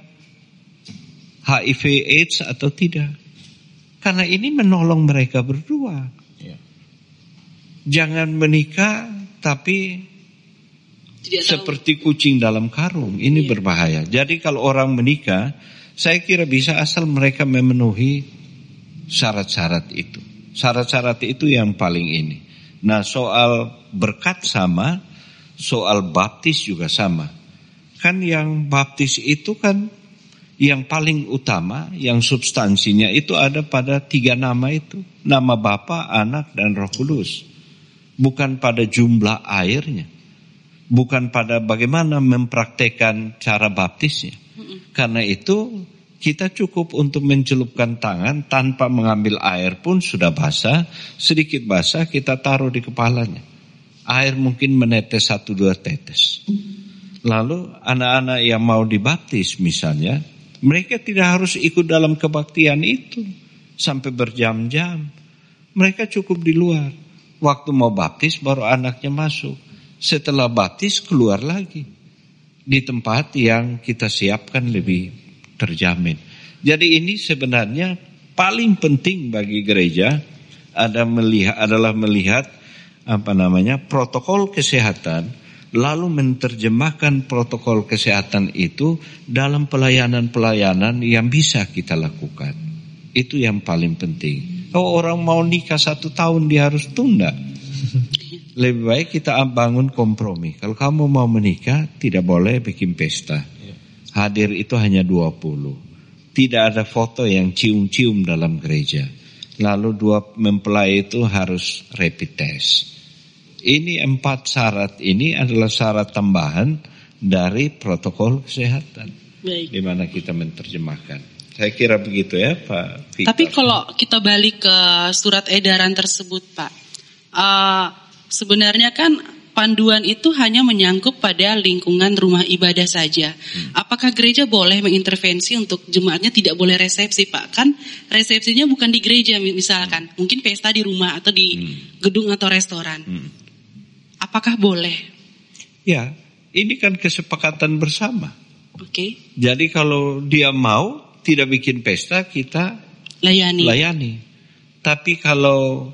HIV AIDS atau tidak karena ini menolong mereka berdua. Ya. Jangan menikah tapi Tidak seperti kucing dalam karung. Ini ya. berbahaya. Jadi kalau orang menikah, saya kira bisa asal mereka memenuhi syarat-syarat itu. Syarat-syarat itu yang paling ini. Nah soal berkat sama, soal baptis juga sama. Kan yang baptis itu kan yang paling utama, yang substansinya itu ada pada tiga nama itu. Nama Bapa, Anak, dan Roh Kudus. Bukan pada jumlah airnya. bukan pada bagaimana mempraktekkan cara baptisnya. Karena itu kita cukup untuk mencelupkan tangan tanpa mengambil air pun sudah basah, sedikit basah kita taruh di kepalanya. Air mungkin menetes satu dua tetes. Lalu anak-anak yang mau dibaptis misalnya, mereka tidak harus ikut dalam kebaktian itu sampai berjam-jam. Mereka cukup di luar. Waktu mau baptis baru anaknya masuk. Setelah baptis keluar lagi di tempat yang kita siapkan lebih terjamin. Jadi ini sebenarnya paling penting bagi gereja ada melihat adalah melihat apa namanya protokol kesehatan lalu menerjemahkan protokol kesehatan itu dalam pelayanan-pelayanan yang bisa kita lakukan. Itu yang paling penting. Kalau orang mau nikah satu tahun dia harus tunda. Lebih baik kita bangun kompromi. Kalau kamu mau menikah tidak boleh bikin pesta hadir itu hanya 20. Tidak ada foto yang cium-cium dalam gereja. Lalu dua mempelai itu harus rapid test. Ini empat syarat ini adalah syarat tambahan dari protokol kesehatan. Baik. Di mana kita menerjemahkan. Saya kira begitu ya Pak. Victor. Tapi kalau kita balik ke surat edaran tersebut Pak. Uh, sebenarnya kan panduan itu hanya menyangkut pada lingkungan rumah ibadah saja. Hmm. Apakah gereja boleh mengintervensi untuk jemaatnya tidak boleh resepsi, Pak? Kan resepsinya bukan di gereja misalkan, hmm. mungkin pesta di rumah atau di hmm. gedung atau restoran. Hmm. Apakah boleh? Ya, ini kan kesepakatan bersama. Oke. Okay. Jadi kalau dia mau tidak bikin pesta, kita layani. Layani. Tapi kalau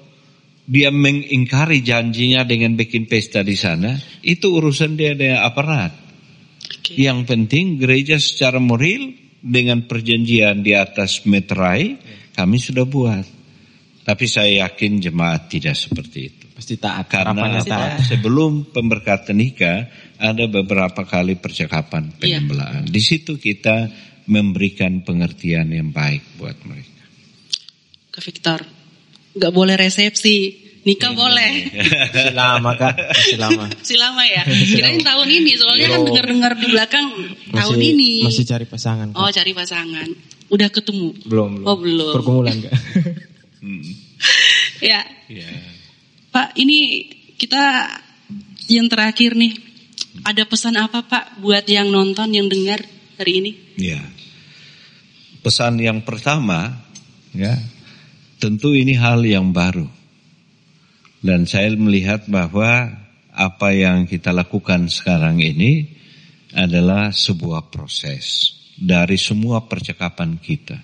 dia mengingkari janjinya dengan bikin pesta di sana, itu urusan dia dengan aparat. Okay. Yang penting gereja secara moral dengan perjanjian di atas meterai kami sudah buat. Tapi saya yakin jemaat tidak seperti itu. Pasti taat. Karena taat. sebelum pemberkatan nikah ada beberapa kali percakapan iya. penyembelaan. Iya. Di situ kita memberikan pengertian yang baik buat mereka. Ke Victor, nggak boleh resepsi. Nikah ini, boleh. Masih lama kak. Masih lama. Masih lama ya? Kirain tahun ini soalnya kan dengar dengar di belakang masih, tahun ini. masih cari pasangan kak. oh cari pasangan. Udah ketemu? Belum belum. Oh belum. Pergumulan kak. Hmm. ya. Yeah. pak ini kita yang terakhir nih. Ada pesan apa pak buat yang nonton yang dengar hari ini? Ya pesan yang pertama ya Tentu ini hal yang baru. Dan saya melihat bahwa apa yang kita lakukan sekarang ini adalah sebuah proses dari semua percakapan kita.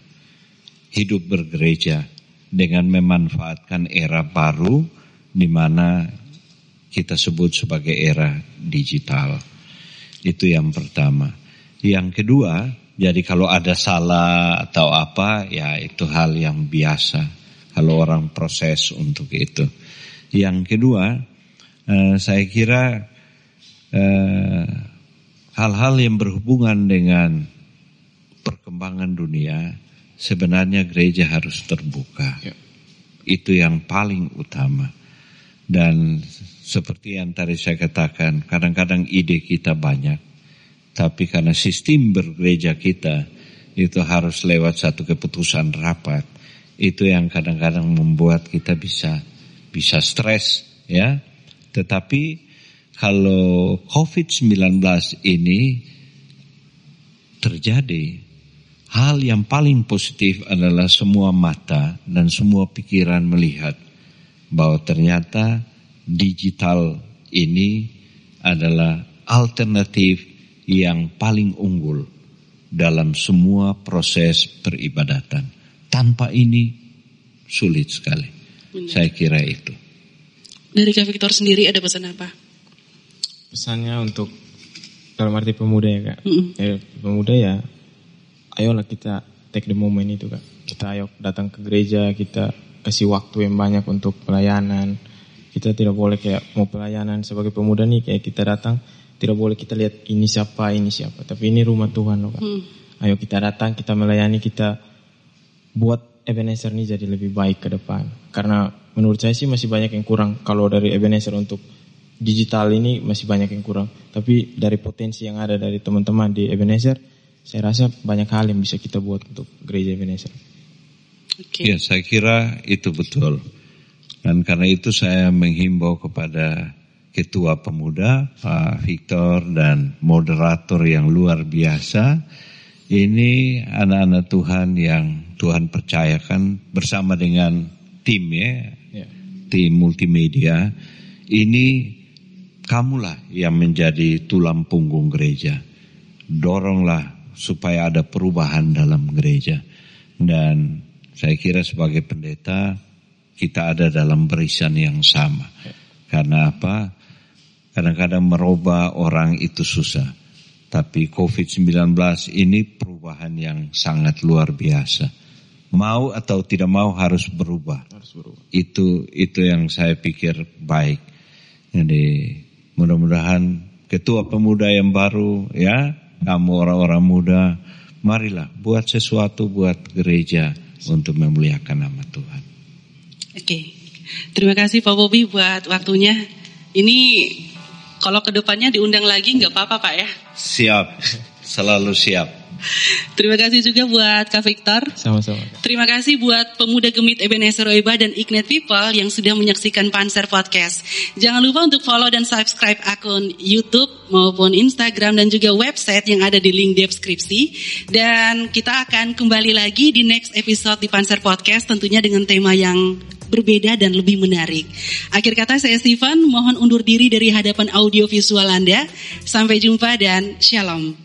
Hidup bergereja dengan memanfaatkan era baru di mana kita sebut sebagai era digital. Itu yang pertama. Yang kedua, jadi kalau ada salah atau apa, ya itu hal yang biasa kalau orang proses untuk itu. Yang kedua, uh, saya kira eh, hal-hal yang berhubungan dengan perkembangan dunia, sebenarnya gereja harus terbuka. Ya. Itu yang paling utama. Dan seperti yang tadi saya katakan, kadang-kadang ide kita banyak, tapi karena sistem bergereja kita itu harus lewat satu keputusan rapat itu yang kadang-kadang membuat kita bisa bisa stres ya. Tetapi kalau COVID-19 ini terjadi, hal yang paling positif adalah semua mata dan semua pikiran melihat bahwa ternyata digital ini adalah alternatif yang paling unggul dalam semua proses peribadatan. Tanpa ini sulit sekali. Benar. Saya kira itu. Dari Kak Victor sendiri ada pesan apa? Pesannya untuk dalam arti pemuda ya kak. Mm -hmm. eh, pemuda ya, ayolah kita take the moment itu kak. Kita ayo datang ke gereja, kita kasih waktu yang banyak untuk pelayanan. Kita tidak boleh kayak mau pelayanan sebagai pemuda nih kayak kita datang tidak boleh kita lihat ini siapa ini siapa tapi ini rumah Tuhan loh kak. Mm. Ayo kita datang kita melayani kita buat Ebenezer ini jadi lebih baik ke depan. Karena menurut saya sih masih banyak yang kurang kalau dari Ebenezer untuk digital ini masih banyak yang kurang. Tapi dari potensi yang ada dari teman-teman di Ebenezer, saya rasa banyak hal yang bisa kita buat untuk gereja Ebenezer. Okay. Ya, saya kira itu betul. Dan karena itu saya menghimbau kepada Ketua Pemuda, Pak Victor, dan moderator yang luar biasa. Ini anak-anak Tuhan yang Tuhan percayakan bersama dengan tim ya, ya. tim multimedia. Ini kamulah yang menjadi tulang punggung gereja. Doronglah supaya ada perubahan dalam gereja. Dan saya kira sebagai pendeta kita ada dalam barisan yang sama. Karena apa? Kadang-kadang merubah orang itu susah. Tapi COVID-19 ini perubahan yang sangat luar biasa. Mau atau tidak mau harus berubah. Harus berubah. Itu itu yang saya pikir baik. Jadi mudah-mudahan ketua pemuda yang baru ya, kamu orang-orang muda, marilah buat sesuatu buat gereja untuk memuliakan nama Tuhan. Oke, terima kasih Pak Bobi buat waktunya. Ini kalau ke depannya diundang lagi nggak apa-apa Pak ya? Siap, selalu siap. Terima kasih juga buat Kak Victor. Sama-sama. Terima kasih buat pemuda gemit Ebenezer Oiba dan Ignite People yang sudah menyaksikan Panser Podcast. Jangan lupa untuk follow dan subscribe akun YouTube maupun Instagram dan juga website yang ada di link deskripsi. Dan kita akan kembali lagi di next episode di Panser Podcast tentunya dengan tema yang berbeda dan lebih menarik. Akhir kata saya Steven, mohon undur diri dari hadapan audio visual Anda. Sampai jumpa dan shalom.